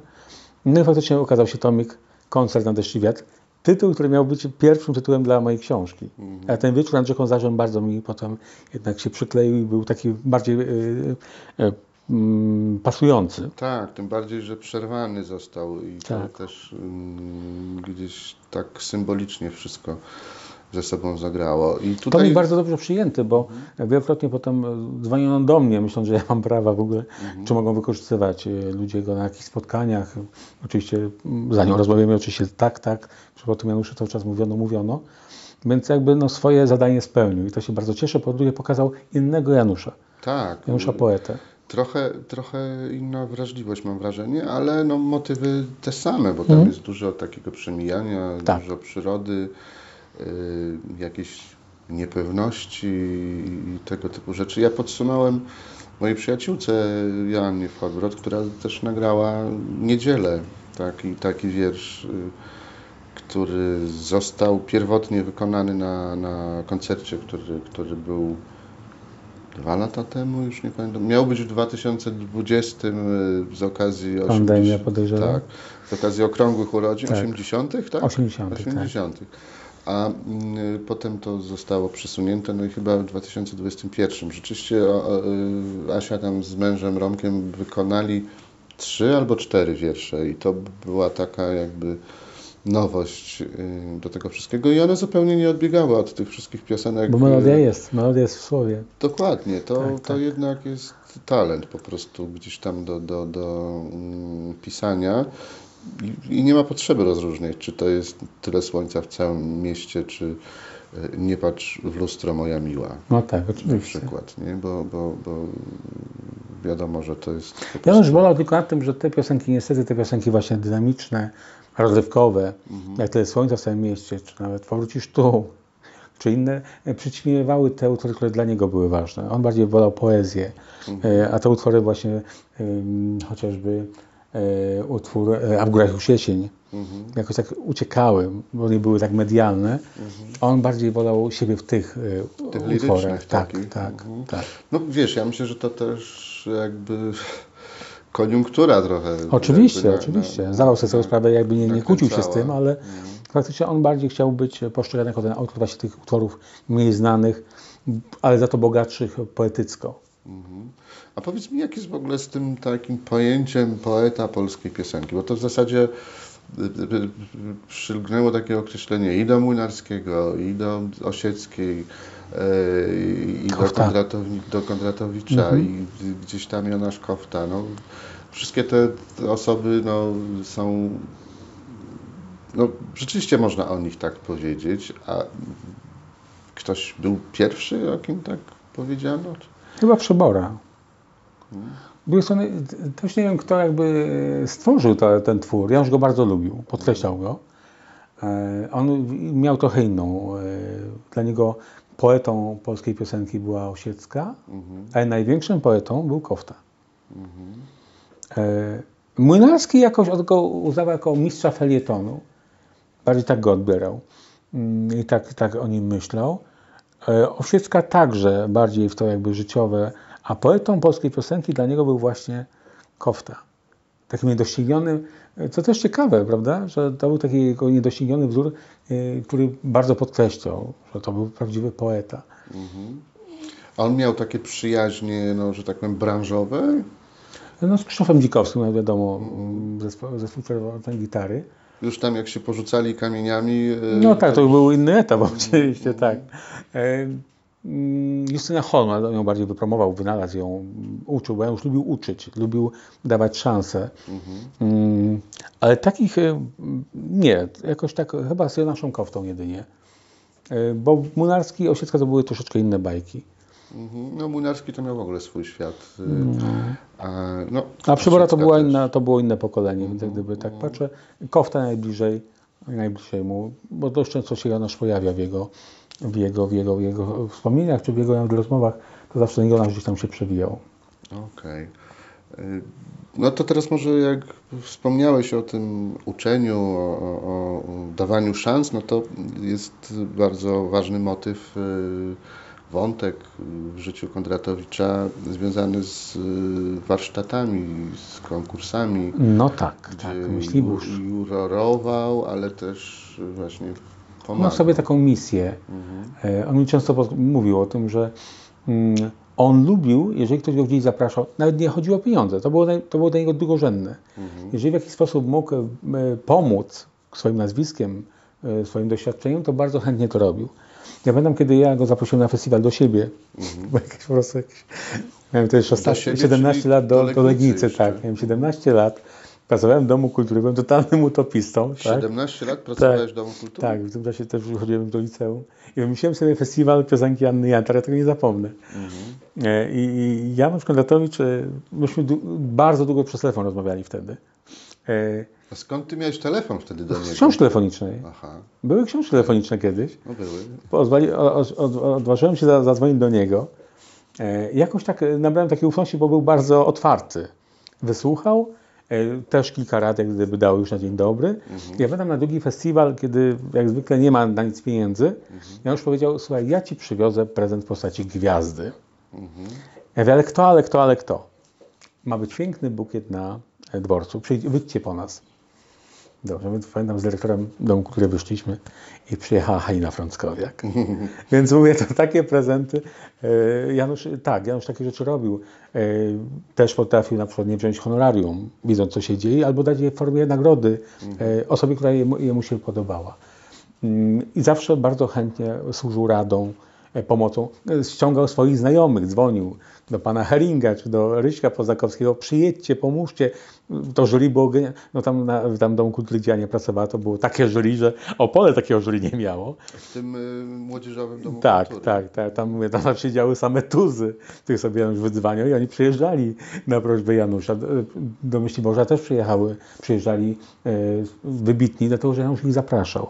No i faktycznie okazał się tomik Koncert na deszcz i wiatr, tytuł, który miał być pierwszym tytułem dla mojej książki. A ten wieczór nad rzeką Zarzem bardzo mi potem jednak się przykleił i był taki bardziej yy, mm, pasujący. Tak, tym bardziej, że przerwany został i Tak. to też mm, gdzieś tak symbolicznie wszystko ze sobą zagrało. I To tutaj mi bardzo dobrze przyjęty, bo wielokrotnie potem e, dzwoniono do mnie, myśląc, że ja mam prawa w ogóle, czy mogą wykorzystywać e, ludzie go na jakichś spotkaniach. Oczywiście mm, za nią rozmawiamy, oczywiście tak, tak. Przy po tym Januszu cały czas mówiono, mówiono. Więc jakby no, swoje zadanie spełnił i to się bardzo cieszę. Po drugie pokazał innego Janusza, tak, Janusza poetę. Trochę, trochę inna wrażliwość mam wrażenie, ale no, motywy te same, bo tam jest dużo takiego przemijania, Mhm. Tak. dużo przyrody, y, jakiejś niepewności i tego typu rzeczy. Ja podsunąłem mojej przyjaciółce Joannie Fodbrod, która też nagrała Niedzielę, taki, taki wiersz, y, który został pierwotnie wykonany na, na koncercie, który, który był dwa lata temu, już nie pamiętam. Miał być w 2020 y, z okazji Pandemia, 80, podejrzewam. tak, z okazji okrągłych urodzin, Tak. 80 tak? 80., 80 A mm, potem to zostało przesunięte, no i chyba w 2021. Rzeczywiście o, y, Asia tam z mężem Romkiem wykonali trzy albo cztery wiersze i to była taka jakby nowość y, do tego wszystkiego i one zupełnie nie odbiegały od tych wszystkich piosenek. Bo y, melodia jest, melodia jest w słowie. Dokładnie, to, Tak, to tak. jednak jest talent po prostu gdzieś tam do, do, do mm, pisania I, nie ma potrzeby rozróżniać, czy to jest tyle słońca w całym mieście, czy y, nie patrz w lustro moja miła No tak, na oczywiście. przykład, nie? Bo, bo, bo wiadomo, że to jest... Ja prostu- już wolał tylko nad tym, że te piosenki, niestety te piosenki właśnie dynamiczne, rozrywkowe, jak Tyle Słońca w całym mieście, czy nawet Powrócisz tu, czy inne, e, przyćmiewały te utwory, które dla niego były ważne. On bardziej wolał poezję, e, a te utwory właśnie, chociażby e, utwór A w górach już jesień, jakoś tak uciekały, bo nie były tak medialne. A On bardziej wolał siebie w tych, Tych utworach. Tak, tak, Mhm. tak. No wiesz, ja myślę, że to też jakby koniunktura trochę. Oczywiście, na- oczywiście. na- Zdawał sobie tego sprawę, jakby nie, nie kłócił się z tym, ale faktycznie on bardziej chciał być postrzegany jako ten autor właśnie tych utworów mniej znanych, ale za to bogatszych poetycko. A powiedz mi, jak jest w ogóle z tym takim pojęciem poeta polskiej piosenki? Bo to w zasadzie y, y, y, przylgnęło takie określenie i do Młynarskiego, i do Osieckiej, y, i do. Kondratowi, do Kondratowicza, i gdzieś tam Jonasz Kofta. No, wszystkie te osoby no, są... No, rzeczywiście można o nich tak powiedzieć, a ktoś był pierwszy, o kim tak powiedziano? Chyba Przebora. Z drugiej strony też nie wiem, kto jakby stworzył ten twór. Ja już go bardzo lubił, podkreślał go. E, On miał trochę inną. e, Dla niego poetą polskiej piosenki była Osiecka, ale największym poetą był Kofta. E, Młynarski jakoś od go uznawał jako mistrza felietonu. Bardziej tak go odbierał. Mm, I tak, tak o nim myślał. E, Osiecka także bardziej w to jakby życiowe, a poetą polskiej piosenki dla niego był właśnie Kofta. Takim niedoścignionym, e, co też ciekawe, prawda, że to był taki jego niedościgniony wzór, e, który bardzo podkreślał, że to był prawdziwy poeta. A on miał takie przyjaźnie, no, że tak powiem, branżowe? No z Krzysztofem Dzikowskim, jak wiadomo, mm, zespół, zespół gitary. Już tam jak się porzucali kamieniami. y, No tak, to już był inny etap oczywiście, tak. Mm, Justyna Holm, ale on ją bardziej wypromował, wynalazł ją, mm, uczył, bo ja już lubił uczyć, lubił dawać szanse. Mm, Ale takich mm, nie, jakoś tak chyba z naszą koftą jedynie. E, Bo Munarski i Osiecka to były troszeczkę inne bajki. Mhm. No Młynarski to miał w ogóle swój świat. y, A, no, A Przybora to, była inna, to było inne pokolenie, więc jak gdyby tak patrzę, Kofta najbliżej, najbliżej mu, bo dość często się Jonasz pojawia w jego, w jego, w jego, w jego wspomnieniach, czy w jego rozmowach, to zawsze Jonasz gdzieś tam się przewijał. Okej. Y, No to teraz może jak wspomniałeś o tym uczeniu, o, o, dawaniu szans, no to jest bardzo ważny motyw, y, wątek w życiu Kondratowicza związany z y, warsztatami, z konkursami. No tak, tak, myślibusz. ju- jurorował, ale też właśnie Miał pomagał. sobie taką misję. E, On mi często mówił o tym, że mm, on lubił, jeżeli ktoś go gdzieś zapraszał, nawet nie chodziło o pieniądze, to było, to było dla niego drugorzędne. Jeżeli w jakiś sposób mógł e, pomóc swoim nazwiskiem, e, swoim doświadczeniem, to bardzo chętnie to robił. Ja pamiętam, kiedy ja go zaprosiłem na festiwal do siebie, bo jakieś po prostu jakieś, miałem 16, siebie, 17 czyli lat do, do Legnicy tak, miałem 17 lat, pracowałem w Domu Kultury, byłem totalnym utopistą. Tak? 17 lat pracowałeś w Domu Kultury? Tak, w tym czasie też już chodziłem do liceum i wymyśliłem sobie festiwal piosenki Anny Jantar, ja tego nie zapomnę. E, I, I Janusz Kondratowicz, e, myśmy bardzo długo przez telefon rozmawiali wtedy. E, A skąd ty miałeś telefon wtedy do Z niego? książki telefonicznej. Aha, Były książki telefoniczne kiedyś. no były. Odważyłem się za- zadzwonić do niego. Jakoś tak nabrałem takiej ufności, bo był bardzo otwarty. Wysłuchał, też kilka rad, jak gdyby dał już na dzień dobry. Ja będę na drugi festiwal, kiedy jak zwykle nie ma na nic pieniędzy. Ja już powiedział, słuchaj, ja ci przywiozę prezent w postaci gwiazdy. Ja mówię, ale kto, ale kto, ale kto? Ma być piękny bukiet na e, dworcu. Przyjdź, wyjdźcie po nas. Dobrze, więc pamiętam z dyrektorem domu, który wyszliśmy i przyjechała Halina Frąckowiak. <laughs> Więc mówię, to takie prezenty. E, Janusz, tak, Janusz takie rzeczy robił. E, Też potrafił na przykład nie wziąć honorarium, widząc co się dzieje, albo dać je w formie nagrody e, osobie, która jemu, jemu się podobała. Mm, I zawsze bardzo chętnie służył radą, pomocą. Ściągał swoich znajomych, dzwonił. Do pana Heringa czy do Ryśka Pozakowskiego, przyjedźcie, pomóżcie. To jury było. No tam, na, tam w Domu Kultury Dziania pracowała, to było takie jury, że Opole takiego jury nie miało. W tym y, młodzieżowym Domu Tak, Kultury. tak, tak. Tam, mówię, tam siedziały same tuzy, których sobie Janusz wydzwaniał i oni przyjeżdżali na prośbę Janusza. Do Myśliborza też przyjechały, przyjeżdżali e, wybitni, dlatego że Janusz ich zapraszał.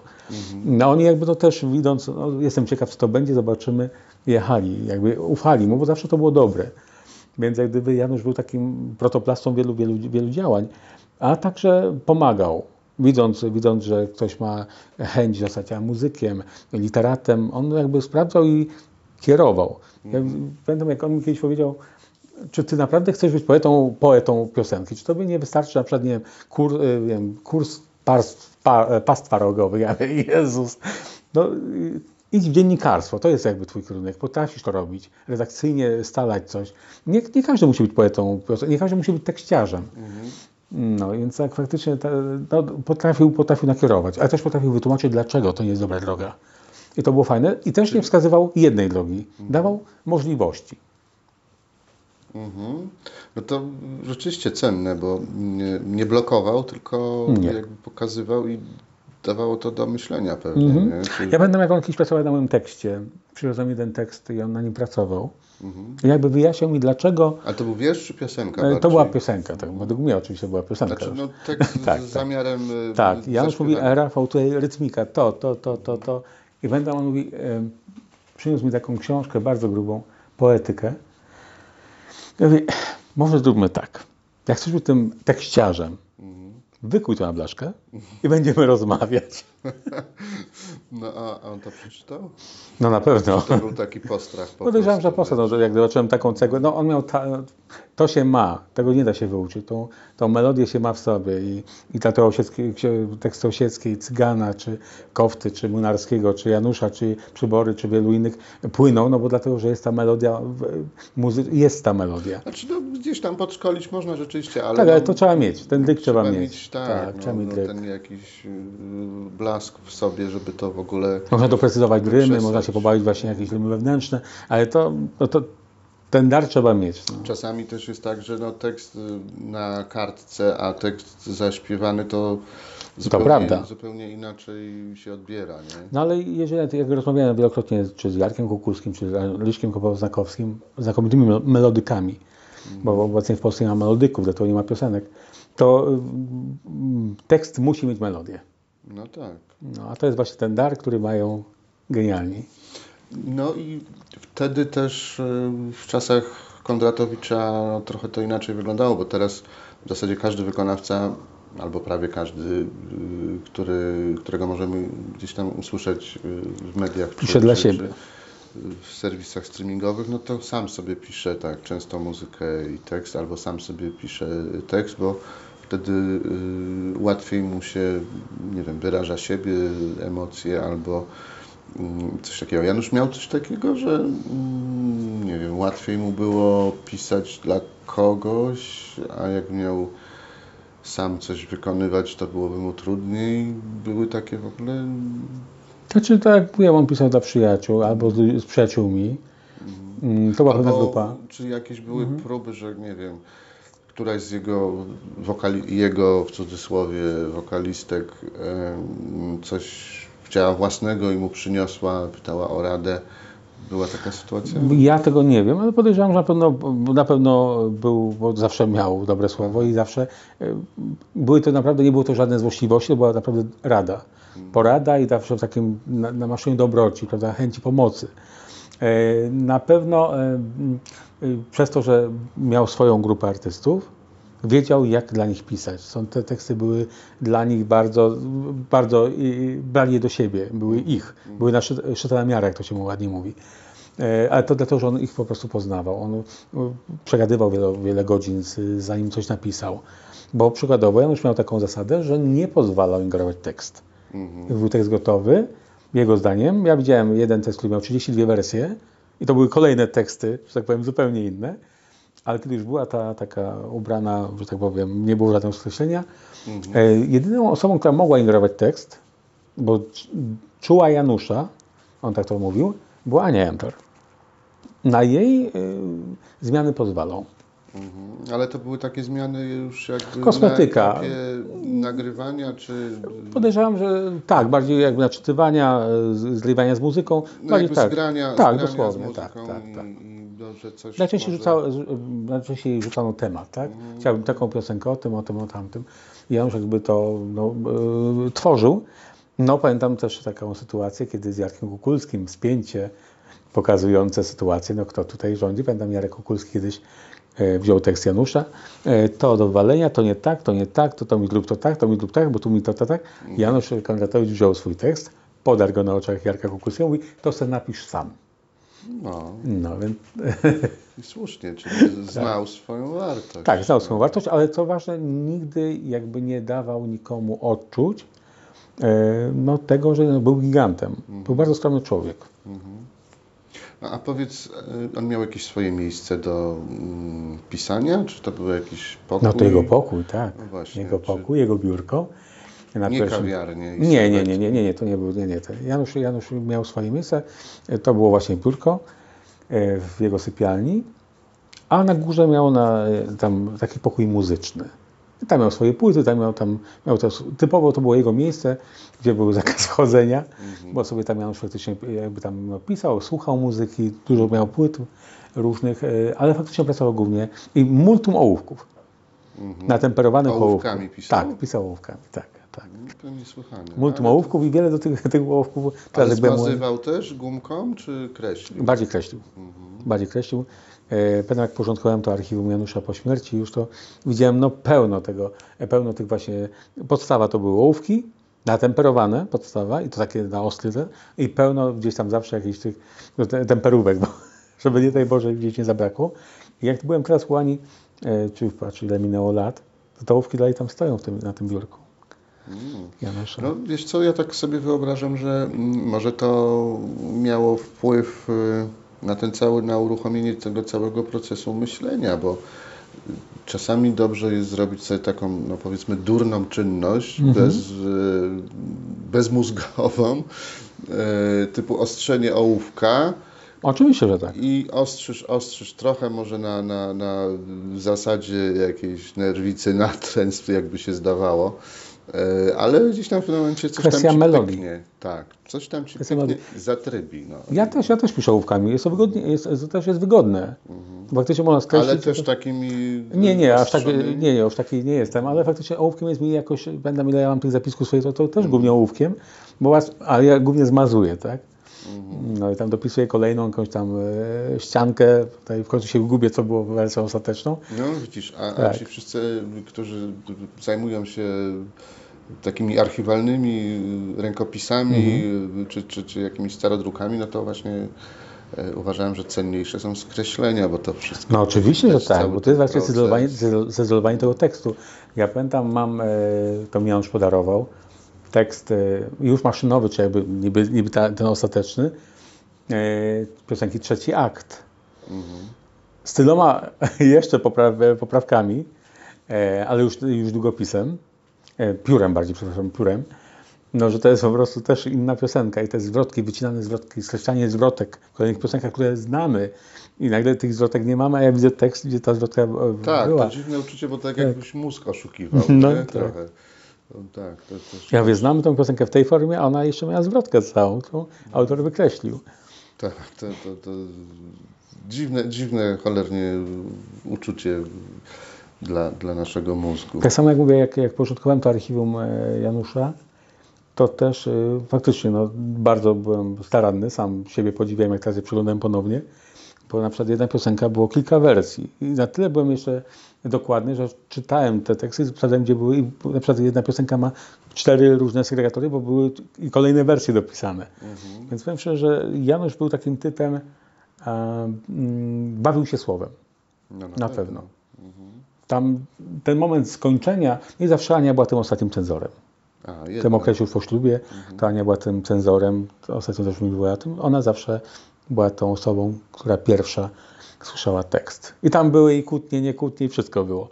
No oni jakby to też widząc, no, jestem ciekaw co to będzie, zobaczymy, jechali, jakby ufali mu, bo zawsze to było dobre. Więc jak gdyby Janusz był takim protoplastą wielu, wielu, wielu działań, a także pomagał. Widząc, widząc, że ktoś ma chęć zostać muzykiem, literatem, on jakby sprawdzał i kierował. Ja pamiętam, jak on mi kiedyś powiedział, czy ty naprawdę chcesz być poetą, poetą piosenki? Czy tobie nie wystarczy na przykład, nie wiem, kur, y, wiem, kurs pastw, pa, pastwa rogowych? Ja Jezus. No, idź w dziennikarstwo, to jest jakby twój kierunek, potrafisz to robić, redakcyjnie stalać coś. Nie, nie każdy musi być poetą, nie każdy musi być tekściarzem. No, więc tak faktycznie te, no, potrafił, potrafił nakierować, ale też potrafił wytłumaczyć, dlaczego to nie jest dobra droga. I to było fajne. I też nie wskazywał jednej drogi, dawał możliwości. Mhm. No to rzeczywiście cenne, bo nie, nie blokował, tylko Nie. jakby pokazywał i dawało to do myślenia pewnie. Nie? Czyli, Ja pamiętam, jak on kiedyś pracował na moim tekście. Przywiozłem jeden tekst i on na nim pracował. Mhm. I jakby wyjaśniał mi, dlaczego. A to był wiersz czy piosenka? e, To bardziej? była piosenka, tak, według mnie oczywiście była piosenka. Znaczy, już. no <laughs> tekst Tak, z tak. zamiarem y, Tak, Janusz mówi, zaśpiewania. a Rafał tutaj rytmika, to, to, to, to, to. I będę on mówi, e, przyniósł mi taką książkę bardzo grubą, poetykę. Ja mówię, może zróbmy tak. Jak być tym tekściarzem. Wykuj na blaszkę i będziemy rozmawiać. <laughs> No a, on to przeczytał? No na pewno. To był taki postrach po Podejrzewam, że poszedł, no, że jak zobaczyłem taką cegłę, no on miał, ta, to się ma, tego nie da się wyuczyć, tą, tą melodię się ma w sobie i, i ta to osieckie, teksty osieckiej, Cygana, czy Kofty, czy Munarskiego, czy Janusza, czy Przybory, czy wielu innych płyną, no bo dlatego, że jest ta melodia, muzy- jest ta melodia. Znaczy, no, gdzieś tam podszkolić można rzeczywiście, ale... Tak, ale no, to trzeba mieć, ten dyk trzeba, mieć. tak, no, trzeba mieć no, dryk. ten jakiś y, blask w sobie, żeby to w ogóle... Można doprecyzować rymy, Przestać. można się pobawić właśnie jakieś rymy wewnętrzne, ale to, no to ten dar trzeba mieć. No. Czasami też jest tak, że no, tekst y, na kartce, a tekst zaśpiewany to zupełnie, prawda. zupełnie inaczej się odbiera, nie? No ale jeżeli, jak rozmawiałem wielokrotnie czy z Jarkiem Kukulskim, czy z Ryśkiem Kopoznakowskim, znakomitymi mel- melodykami, bo obecnie w Polsce nie ma melodyków, dlatego nie ma piosenek, to mm, tekst musi mieć melodię. No tak. No, a to jest właśnie ten dar, który mają genialni. No i wtedy też y, w czasach Kondratowicza trochę to inaczej wyglądało, bo teraz w zasadzie każdy wykonawca, albo prawie każdy, y, który, którego możemy gdzieś tam usłyszeć y, w mediach Pisze dla siebie. czy w serwisach streamingowych, no to sam sobie pisze tak często muzykę i tekst, albo sam sobie pisze tekst, bo wtedy y, łatwiej mu się, nie wiem, wyraża siebie, emocje albo mm, coś takiego. Janusz miał coś takiego, że mm, nie wiem, łatwiej mu było pisać dla kogoś, a jak miał sam coś wykonywać, to byłoby mu trudniej. Były takie w ogóle Znaczy, tak mówiłem, on pisał dla przyjaciół albo z, z przyjaciółmi. Mm, To była pewna grupa. Czy jakieś były próby, że nie wiem, któraś z jego, wokali, jego w cudzysłowie wokalistek coś chciała własnego i mu przyniosła, pytała o radę. Była taka sytuacja? Ja tego nie wiem, ale podejrzewam, że na pewno, na pewno był, bo zawsze miał dobre słowo i zawsze były to naprawdę, nie było to żadne złośliwości, to była naprawdę rada. Porada i zawsze w takim na, na maszynie dobroci, prawda, chęci pomocy. E, Na pewno e, e, przez to, że miał swoją grupę artystów, wiedział jak dla nich pisać. Są te teksty były dla nich bardzo, bardzo brali je do siebie, były ich, były na na miarę, jak to się mu ładnie mówi. Ale to dlatego, że on ich po prostu poznawał. On przegadywał wiele, wiele godzin, zanim coś napisał. Bo przykładowo Janusz miał taką zasadę, że nie pozwalał ingerować tekst. Mhm. Był tekst gotowy, jego zdaniem, ja widziałem jeden tekst, który miał 32 wersje i to były kolejne teksty, że tak powiem, zupełnie inne. Ale kiedy już była ta taka ubrana, że tak powiem, nie było żadnego skreślenia, e, jedyną osobą, która mogła ingerować tekst, bo czuła Janusza, on tak to mówił, była Ania Enter. na jej y, zmiany pozwalał. Mhm. Ale to były takie zmiany już jakby Kosmetyka. na etapie nagrywania, czy Podejrzewam, że tak, bardziej jakby naczytywania, zrywania z muzyką. no bardziej tak. zgrania, tak, zgrania dosłownie, z muzyką tak, tak, tak. Coś Najczęściej, może- rzucało, najczęściej rzucano temat, tak? Mhm. Chciałbym taką piosenkę o tym, o tym, o tamtym. I Janusz jakby to no, y, tworzył. No pamiętam też taką sytuację, kiedy z Jarkiem Kukulskim spięcie pokazujące sytuację, no kto tutaj rządzi. Pamiętam Jarek Kukulski kiedyś wziął tekst Janusza, e, to do walenia, to nie tak, to nie tak, to, to mi lub to tak, to mi lub tak, bo tu mi to, to tak. Janusz Kondratowicz wziął swój tekst, podarł go na oczach Jarka Kukulskiego i mówi, to se napisz sam. No No więc <laughs> i słusznie, czyli znał swoją wartość. Tak, znał swoją wartość, ale co ważne, nigdy jakby nie dawał nikomu odczuć e, no, tego, że był gigantem. Był bardzo skromny człowiek. No, a powiedz, e, on miał jakieś swoje miejsce do mm, pisania, czy to był jakiś pokój? No to jego pokój, tak. No właśnie, jego czy- pokój, jego biurko. Na Nie pierwszym- kawiarnie. Nie, nie, nie, nie, nie, nie, to nie był, nie, nie. Janusz, Janusz miał swoje miejsce, E, to było właśnie biurko e, w jego sypialni, a na górze miał na, e, tam taki pokój muzyczny. Tam miał swoje płyty, tam miał, tam miał też, typowo to było jego miejsce, gdzie był <laughs> zakaz wchodzenia, bo sobie tam Janusz faktycznie jakby tam pisał, słuchał muzyki, dużo miał płyt różnych, e, ale faktycznie pracował głównie i multum ołówków. Natemperowanych Ołówkami ołówków. pisał? Tak, pisał ołówkami, tak, tak. No, To niesłychanie. Multum ołówków i wiele do tych, tych ołówków Ale młody, zmazywał też gumką, czy kreślił? bardziej kreślił. Bardziej kreślił. E, Pamiętam jak porządkowałem to archiwum Janusza po śmierci, już to widziałem no pełno tego, e, pełno tych właśnie, podstawa to były ołówki, natemperowane podstawa i to takie na ostry i pełno gdzieś tam zawsze jakichś tych no, te- temperówek, bo, <laughs> żeby nie daj Boże gdzieś nie zabrakło. I jak byłem teraz u Ani, e, czy patrz ile minęło lat, to te ołówki dalej tam stoją tym, na tym biurku. Janusza. No wiesz co, ja tak sobie wyobrażam, że mm, może to miało wpływ y, na ten cały, na uruchomienie tego całego procesu myślenia, bo czasami dobrze jest zrobić sobie taką, no powiedzmy, durną czynność, bez, y, bezmózgową, y, typu ostrzenie ołówka, Oczywiście, że tak. i ostrzysz, ostrzysz trochę może na, na, na zasadzie jakiejś nerwicy natręstw, jakby się zdawało. E, Ale gdzieś tam w pewnym momencie coś Kwestia tam ci melodii. pyknie. Tak, coś tam ci Kwestia pyknie, zatrybi. No. Ja też, ja też piszę ołówkami, jest to, wygodnie, jest, to też jest wygodne. Faktycznie można skreślić. Ale też to- takimi Nie, nie, aż tak, nie, nie, już taki nie jestem, ale faktycznie ołówkiem jest mi jakoś, będę ile ja mam tych zapisków swoich, to, to też głównie ołówkiem, bo was, ale ja głównie zmazuję, tak? No i tam dopisuję kolejną jakąś tam e, ściankę, tutaj w końcu się gubię, co było wersją ostateczną. No widzisz, a, a Tak. ci wszyscy, którzy zajmują się takimi archiwalnymi rękopisami Mhm. czy, czy, czy jakimiś starodrukami, no to właśnie e, uważałem, że cenniejsze są skreślenia, bo to wszystko No oczywiście, że tak, bo to jest właśnie proces. zdecydowanie, zdecydowanie tego tekstu. Ja pamiętam, mam, e, to mi Janusz podarował, tekst e, już maszynowy, czy jakby niby, niby ten ostateczny, e, piosenki Trzeci Akt. Z tyloma <laughs> jeszcze popraw, poprawkami, e, ale już, już długopisem, piórem bardziej, przepraszam, piórem, no, że to jest po prostu też inna piosenka i te zwrotki, wycinane zwrotki, skreślanie zwrotek w kolejnych piosenkach, które znamy i nagle tych zwrotek nie mamy, a ja widzę tekst, gdzie ta zwrotka Tak, była. to dziwne uczucie, bo tak jakbyś mózg oszukiwał, No, nie? tak. Trochę. Tak, to też, Ja mówię, znamy tę piosenkę w tej formie, a ona jeszcze miała zwrotkę całą, którą autor wykreślił. tak, to, to, to dziwne, dziwne cholernie uczucie dla, dla naszego mózgu. Tak samo jak mówię, jak, jak początkowałem to archiwum e, Janusza, to też e, faktycznie no, bardzo byłem staranny, sam siebie podziwiam, jak teraz je przeglądałem ponownie, bo na przykład jedna piosenka było kilka wersji i na tyle byłem jeszcze dokładny, że czytałem te teksty, sprawdzałem, gdzie były i na przykład jedna piosenka ma cztery różne segregatory, bo były i kolejne wersje dopisane. Więc powiem szczerze, że Janusz był takim typem, a, mm, bawił się słowem. No, Na pewno. Tam ten moment skończenia, nie zawsze Ania była tym ostatnim cenzorem. A, W tym okresie już po ślubie, to Ania była tym cenzorem, ostatnio też mówiła o tym, ona zawsze była tą osobą, która pierwsza słyszała tekst. I tam były i kłótnie, nie kłótnie, i wszystko było.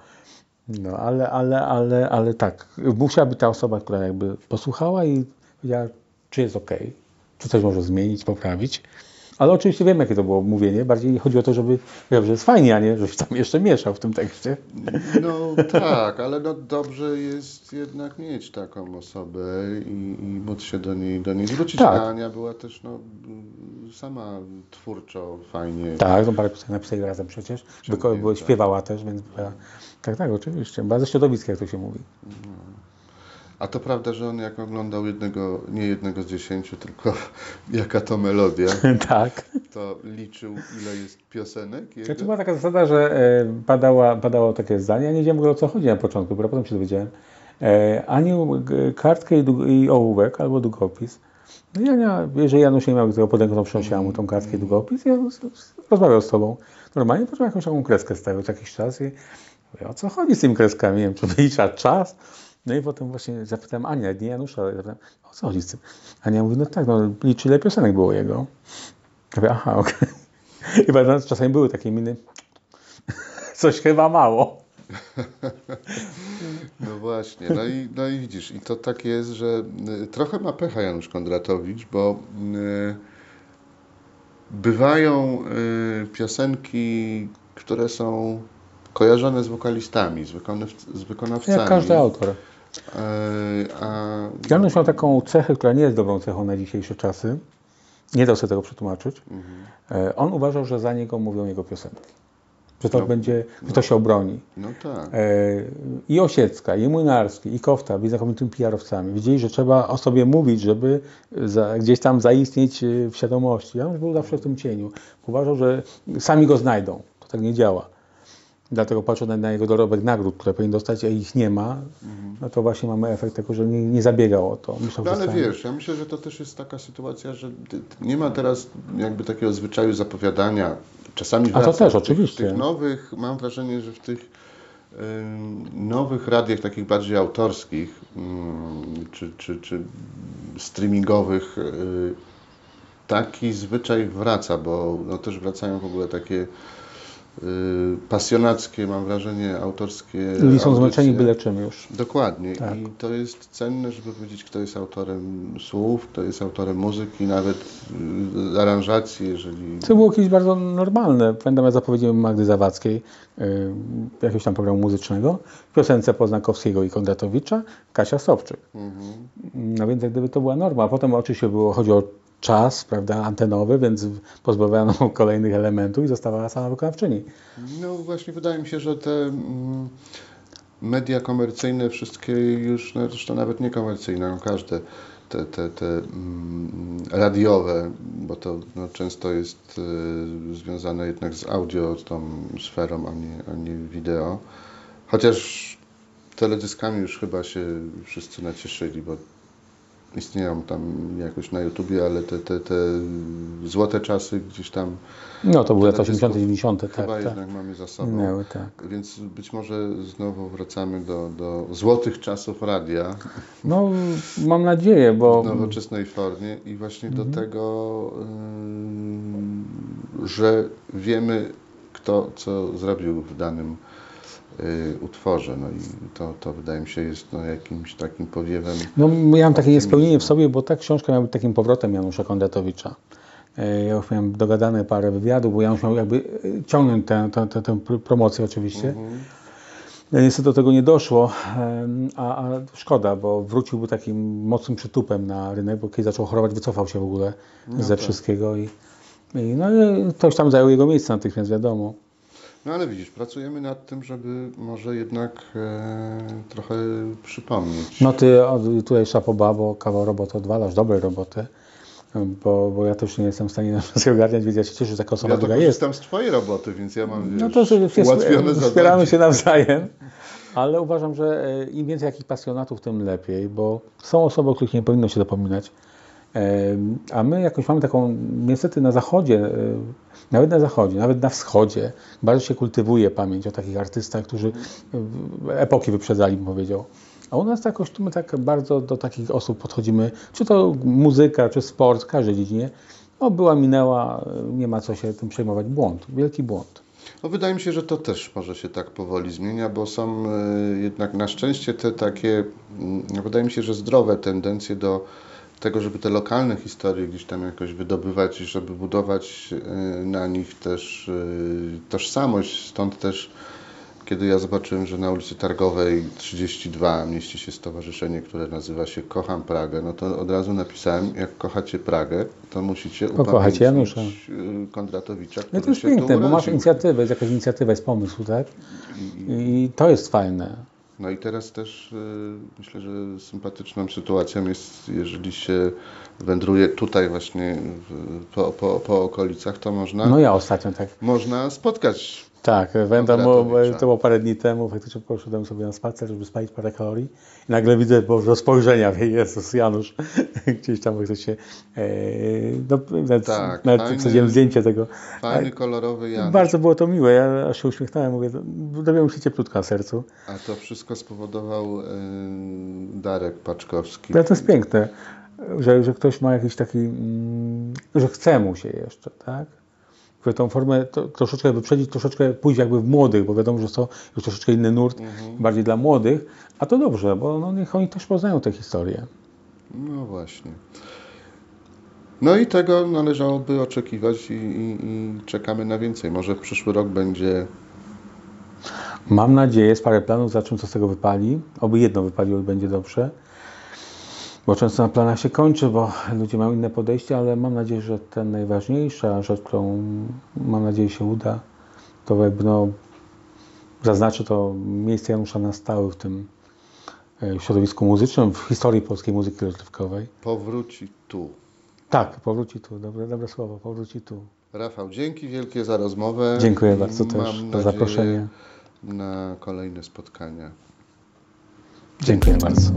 No, ale, ale, ale, ale tak, musiała być ta osoba, która jakby posłuchała i powiedziała, czy jest ok, czy coś może zmienić, poprawić. Ale oczywiście wiem, jakie to było mówienie. Bardziej chodzi o to, żeby, że jest fajnie, a nie, żebyś tam jeszcze mieszał w tym tekście. No tak, ale no dobrze jest jednak mieć taką osobę i, i móc się do niej, do niej zwrócić. Tak. A Ania była też no, sama twórczo, fajnie. Tak, no parę piosenek napisali razem przecież. Wyko- śpiewała też, więc była... Tak, tak, oczywiście. Bardzo środowisko, jak to się mówi. A to prawda, że on jak oglądał jednego, nie jednego z dziesięciu, tylko <laughs> jaka to melodia, <laughs> tak. to liczył ile jest piosenek jego? Znaczy była taka zasada, że e, padała, padało takie zdanie, ja nie wiedziałem o co chodzi na początku, bo potem się dowiedziałem. E, Ani kartkę i, i ołówek albo długopis. No i Ania, jeżeli Janusz nie miał tego pod ręką, to przyniosła mu tą kartkę i długopis z- rozmawiał z tobą. Normalnie potem jakąś taką kreskę stawiał co jakiś czas i mówię, o co chodzi z tymi kreskami? Nie wiem, czy wylicza czas? No i potem właśnie zapytałem Ania, nie Janusza, ale zapytałem, o co chodzi z tym? Ania mówi, no tak, no liczy ile piosenek było jego. Ja mówię, aha, okej. <laughs> I pamiętam, czasami były takie miny, <laughs> coś chyba mało. <laughs> No właśnie, no i, no i widzisz, i to tak jest, że y, trochę ma pecha Janusz Kondratowicz, bo y, bywają y, piosenki, które są kojarzone z wokalistami, z, wykonaw- z wykonawcami. Jak każdy autor. Y, a Janusz miał taką cechę, która nie jest dobrą cechą na dzisiejsze czasy. Nie dał sobie tego przetłumaczyć. E, On uważał, że za niego mówią jego piosenki. Że to No, będzie, że to się obroni. no tak. E, I Osiecka, i Młynarski, i Kofta byli znakomitymi PR-owcami. Wiedzieli, że trzeba o sobie mówić, żeby za, gdzieś tam zaistnieć e, w świadomości. Janusz był zawsze w tym cieniu. Uważał, że sami go znajdą. To tak nie działa. Dlatego patrząc na, jego dorobek nagród, które powinien dostać, a ich nie ma, no to właśnie mamy efekt tego, że nie, nie zabiegał o to. No ale stanie. wiesz, ja myślę, że to też jest taka sytuacja, że nie ma teraz jakby takiego zwyczaju zapowiadania. Czasami A to też, W tych- oczywiście. W tych nowych, mam wrażenie, że w tych ym, nowych radiach takich bardziej autorskich ym, czy, czy, czy streamingowych y, taki zwyczaj wraca, bo no, też wracają w ogóle takie pasjonackie, mam wrażenie, autorskie Ludzie są zmęczeni byle czym już. Dokładnie. Tak. I to jest cenne, żeby powiedzieć, kto jest autorem słów, kto jest autorem muzyki, nawet y, aranżacji, jeżeli... To było kiedyś bardzo normalne. Pamiętam, ja zapowiedziałem Magdy Zawadzkiej, y, jakiegoś tam programu muzycznego, piosence Poznakowskiego i Kondratowicza, Kasia Sobczyk. Mhm. No więc jak gdyby to była norma. Potem oczywiście było, chodzi o czas, prawda, antenowy, więc pozbawiano kolejnych elementów i zostawała sama wykonawczyni. No właśnie, wydaje mi się, że te mm, media komercyjne, wszystkie już, no, zresztą nawet niekomercyjne, no, każde te, te, te mm, radiowe, bo to no, często jest y, związane jednak z audio, z tą sferą, a nie, a nie wideo. Chociaż teledyskami już chyba się wszyscy nacieszyli, bo istnieją tam jakoś na YouTubie, ale te, te, te złote czasy gdzieś tam No to były lata Teledysków 80., 90., tak, chyba tak. jednak mamy za sobą. Minęły, tak. Więc być może znowu wracamy do, do złotych czasów radia No mam nadzieję, bo w nowoczesnej formie i właśnie Mhm. do tego, że wiemy, kto co zrobił w danym utworze. No i to, to wydaje mi się jest no, jakimś takim powiewem. No, miałem takie niespełnienie w sobie, bo ta książka miała być takim powrotem Janusza Kondratowicza. E, Ja już miałem dogadane parę wywiadów, bo Janusz miał jakby e, ciągnąć tę, tę, tę, tę pr- promocję oczywiście. Mhm. No, Niestety do tego nie doszło, a, a szkoda, bo wróciłby takim mocnym przytupem na rynek, bo kiedy zaczął chorować, wycofał się w ogóle ze tak. wszystkiego i, i no i ktoś tam zajął jego miejsce natychmiast, wiadomo. No ale widzisz, pracujemy nad tym, żeby może jednak e, trochę przypomnieć. No ty o, tutaj szapoba, bo kawał roboty odwalasz, dobrej roboty, bo, bo ja też nie jestem w stanie na wszystko ogarniać, więc ja się cieszę, że taka osoba, ja która jest. korzystam z Twojej roboty, więc ja mam No to że się ułatwione wspieramy się nawzajem, ale uważam, że e, im więcej takich pasjonatów, tym lepiej, bo są osoby, o których nie powinno się zapominać. A my jakoś mamy taką, niestety na zachodzie, e, nawet na zachodzie, nawet na wschodzie, bardzo się kultywuje pamięć o takich artystach, którzy epoki wyprzedzali, bym powiedział. A u nas jakoś my tak bardzo do takich osób podchodzimy, czy to muzyka, czy sport, w każdej dziedzinie. No była, minęła, e, nie ma co się tym przejmować. Błąd, wielki błąd. No, wydaje mi się, że to też może się tak powoli zmienia, bo są e, jednak na szczęście te takie, mm, wydaje mi się, że zdrowe tendencje do tego, żeby te lokalne historie gdzieś tam jakoś wydobywać i żeby budować y, na nich też y, tożsamość. Stąd też, kiedy ja zobaczyłem, że na ulicy Targowej 32 mieści się stowarzyszenie, które nazywa się Kocham Pragę, no to od razu napisałem, jak kochacie Pragę, to musicie Pokochać upamiętnić Janusza. y, Kondratowicza, No który to jest się piękne, bo masz inicjatywę, jest jakaś inicjatywa, jest pomysł, tak? I to jest fajne. No i teraz też y, myślę, że sympatyczną sytuacją jest, jeżeli się wędruje tutaj właśnie w, po, po, po okolicach, to można, No ja ostatnio tak. można spotkać. Tak, pamiętam, to było parę dni temu, faktycznie poszedłem sobie na spacer, żeby spalić parę kalorii i nagle widzę po spojrzenia, wie, <laughs> Jezus, Janusz, <laughs> gdzieś tam faktycznie, e, no, nawet, Tak, nawet fajny- wsadziłem zdjęcie tego. Fajny, kolorowy Janusz. Bardzo było to miłe, ja aż się uśmiechnąłem, mówię, dobiło mi się cieplutko na sercu. A to wszystko spowodował y, Darek Paczkowski. Ale to jest piękne, że, że ktoś ma jakiś taki, mm, że chce mu się jeszcze, tak? Żeby tą formę to, troszeczkę wyprzedzić, troszeczkę pójść jakby w młodych, bo wiadomo, że to już troszeczkę inny nurt, bardziej dla młodych, a to dobrze, bo no, niech oni też poznają tę historię. No właśnie. No i tego należałoby oczekiwać i, i, i czekamy na więcej. Może w przyszły rok będzie Mam nadzieję, jest parę planów, zobaczymy co z tego wypali. Oby jedno wypaliło i będzie dobrze. Bo często na planach się kończy, bo ludzie mają inne podejście, ale mam nadzieję, że ten najważniejsza rzecz, którą mam nadzieję się uda, to jakby no, zaznaczy to miejsce Janusza na stałe w tym e, środowisku muzycznym, w historii polskiej muzyki rozrywkowej. powróci tu. Tak, powróci tu, dobre, dobre słowo, powróci tu. Rafał, dzięki wielkie za rozmowę. Dziękuję bardzo Mam też za zaproszenie. Na kolejne spotkania. Dziękuję bardzo.